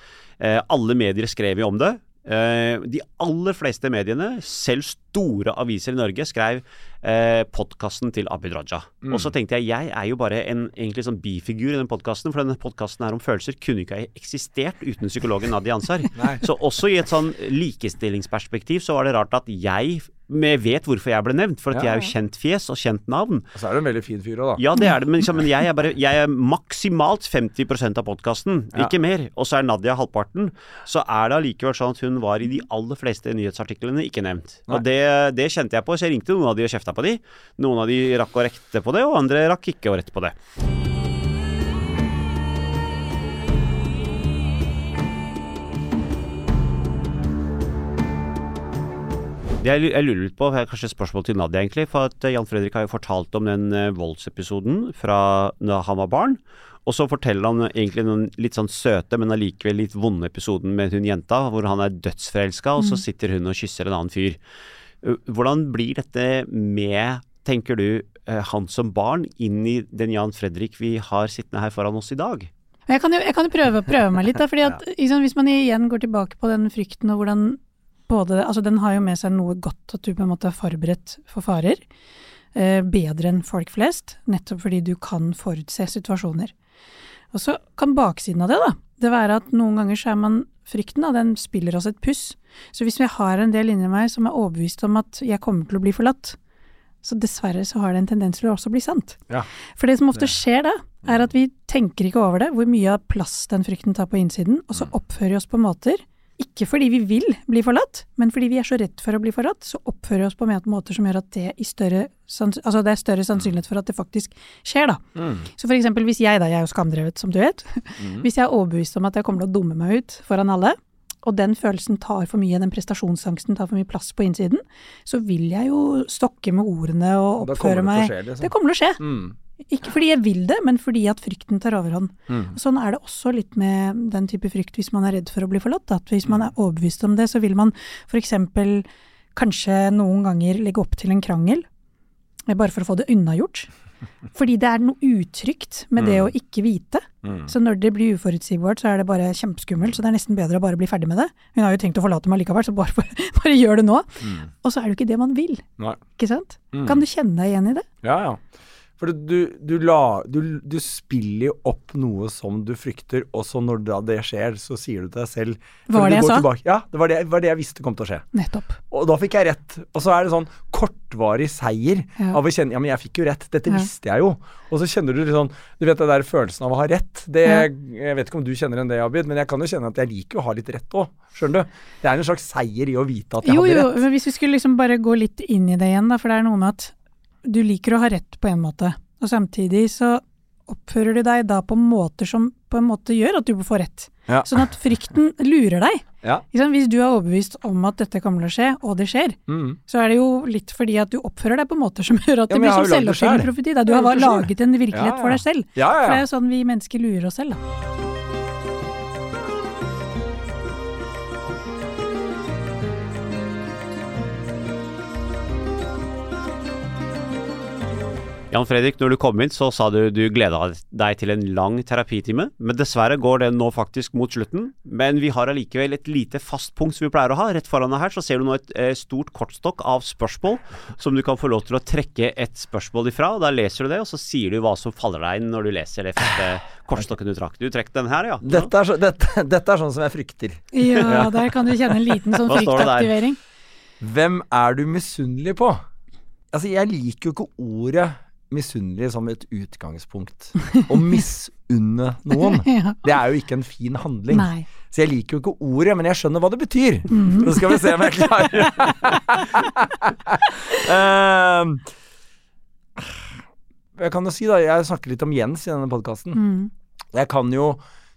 eh, alle medier skrev jo om det. Eh, de aller fleste mediene, selv store aviser i Norge, skrev eh, podkasten til Abid Raja. Og så tenkte jeg jeg er jo bare en egentlig sånn bifigur i den podkasten, for denne podkasten her om følelser kunne ikke ha eksistert uten psykologen Nadia Ansar. [laughs] så også i et sånn likestillingsperspektiv så var det rart at jeg men vet hvorfor jeg ble nevnt, for at Ja, jeg er jo kjent fjes og kjent navn. Og så er du en veldig fin fyr òg, da. Ja, det er det, men, liksom, men jeg er bare Jeg er maksimalt 50% av podkasten, Ja. ikke mer. Og så er Nadia halvparten. Så er det allikevel sånn at hun var i de aller fleste nyhetsartiklene ikke nevnt. Nei. Og det, det kjente jeg på, så jeg ringte noen av de og kjefta på de. Noen av de rakk å rekte på det, og andre rakk ikke å rette på det. Det jeg, jeg lurer litt på, har kanskje et spørsmål til Nadia, egentlig. For at eh, Jan Fredrik har jo fortalt om den eh, voldsepisoden fra da han var barn. Og så forteller han egentlig den litt sånn søte, men allikevel litt vonde episoden med hun jenta, hvor han er dødsforelska, og så sitter hun og kysser en annen fyr. Uh, Hvordan blir dette med, tenker du, eh, han som barn inn i den Jan Fredrik vi har sittende her foran oss i dag? Jeg kan jo, jeg kan jo prøve, prøve meg litt, da, fordi at [laughs] sant, hvis man igjen går tilbake på den frykten og hvordan både Altså, den har jo med seg noe godt at du på en måte er forberedt for farer. Eh, bedre enn folk flest, nettopp fordi du kan forutse situasjoner. Og så kan baksiden av det, da, det være at noen ganger så er man frykten, da, den spiller oss et puss. Så hvis jeg har en del inni meg som er overbevist om at jeg kommer til å bli forlatt, så dessverre så har det en tendens til å også bli sant. Ja. For det som ofte skjer da, er at vi tenker ikke over det, hvor mye av plass den frykten tar på innsiden, og så oppfører vi oss på måter, ikke fordi vi vil bli forlatt, men fordi vi er så redd for å bli forlatt, så oppfører vi oss på måter som gjør at det, i større, altså det er større sannsynlighet for at det faktisk skjer, da. Mm. Så for eksempel hvis jeg, da, jeg er jo skamdrevet som du vet, hvis jeg er overbevist om at jeg kommer til å dumme meg ut foran alle, og den følelsen tar for mye, den prestasjonsangsten tar for mye plass på innsiden, så vil jeg jo stokke med ordene og oppføre meg. det kommer til å skje, liksom. Det kommer til å skje. Mm. Ikke fordi jeg vil det, men fordi at frykten tar overhånd. Mm. Sånn er det også litt med den type frykt hvis man er redd for å bli forlatt. At hvis man er overbevist om det, så vil man f.eks. kanskje noen ganger legge opp til en krangel, eh, bare for å få det unnagjort. [laughs] Fordi det er noe utrygt med det å ikke vite. Mm. Så når det blir uforutsigbart, så er det bare kjempeskummelt. Så det er nesten bedre å bare bli ferdig med det. Hun har jo tenkt å forlate meg likevel, så bare, [laughs] bare, bare gjør det nå. Mm. Og så er det jo ikke det man vil, Nei. ikke sant? Mm. Kan du kjenne deg igjen i det? Ja, ja. For du, du, la, du, du spiller jo opp noe som du frykter, og så når da det skjer, så sier du til deg selv Var det jeg sa? tilbake- Ja, det var det, var det jeg visste kom til å skje. Nettopp. Og da fikk jeg rett. Og så er det sånn kortvarig seier Ja. av å kjenne Ja, men jeg fikk jo rett. Dette Ja. visste jeg jo. Og så kjenner du litt sånn Du vet den der følelsen av å ha rett. Det, Ja. Jeg vet ikke om du kjenner igjen det, Abid, men jeg kan jo kjenne at jeg liker å ha litt rett òg. Skjønner du? Det er en slags seier i å vite at jeg Jo, hadde jo, jo, men hvis vi skulle liksom bare gå litt inn i det igjen, da, for det er noe med at du liker å ha rett på en måte, og samtidig så oppfører du deg da på måter som på en måte gjør at du får rett. Ja. Sånn at frykten lurer deg. Ja. Hvis du er overbevist om at dette kommer til å skje, og det skjer, Mm. så er det jo litt fordi at du oppfører deg på måter som [laughs] gjør at Ja, det blir som selvoppfyllende profeti. Du har laget en virkelighet for deg selv. For det er jo sånn vi mennesker lurer oss selv, da. Jan Fredrik, når du kom inn, så sa du du gleda deg til en lang terapitime. Men dessverre går den nå faktisk mot slutten. Men vi har allikevel et lite fast punkt som vi pleier å ha. Rett foran deg her så ser du nå et eh, stort kortstokk av spørsmål som du kan få lov til å trekke et spørsmål ifra. og Da leser du det, og så sier du hva som faller deg inn når du leser det første kortstokken du trakk. Du trekk den her, ja. Dette, er så, dette, dette er sånn som jeg frykter. Ja, der kan du kjenne en liten sånn [laughs] fryktaktivering. Hvem er du misunnelig på? Altså, jeg liker jo ikke ordet misunnelig som et utgangspunkt. Å misunne noen, [laughs] Ja. det er jo ikke en fin handling. Nei. Så jeg liker jo ikke ordet, men jeg skjønner hva det betyr. Så skal vi se om jeg klarer uh, [laughs] Jeg kan jo si, da, jeg snakker litt om Jens i denne podkasten. Mm. Jeg kan jo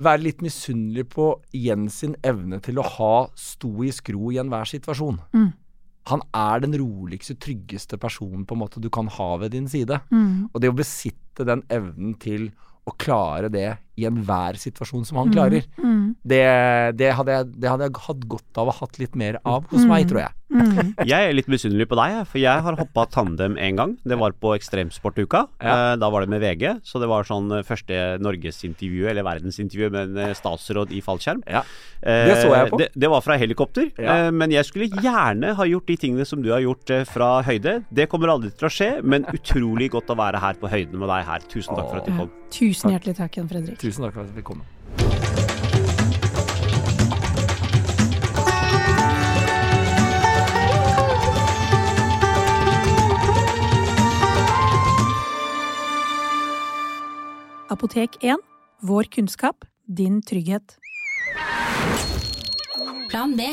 være litt misunnelig på Jens sin evne til å ha sto i skro i enhver situasjon. Mm. Han er den roligste, tryggeste personen på en måte du kan ha ved din side. Mm. Og det å besitte den evnen til å klare det i enhver situasjon som han klarer, Mm. det, det, hadde jeg, det hadde jeg hatt godt av å hatt litt mer av hos meg, tror jeg. Mm. [laughs] Jeg er litt misunnelig på deg, for jeg har hoppa tandem én gang. Det var på Ekstremsportuka. Ja. Eh, Da var det med VG, så det var sånn eh, første norgesintervju, eller verdensintervju med en statsråd i fallskjerm. Ja. Eh, Det så jeg på. Det, det var fra helikopter, Ja. men jeg skulle gjerne ha gjort de tingene som du har gjort fra høyde. Det kommer aldri til å skje, men utrolig godt å være her på høyden med deg her. Tusen takk for at du kom. Tusen hjertelig takk, Jan Fredrik. Tusen takk for at jeg fikk komme. Apotek 1. Vår kunnskap, din trygghet. Plan B.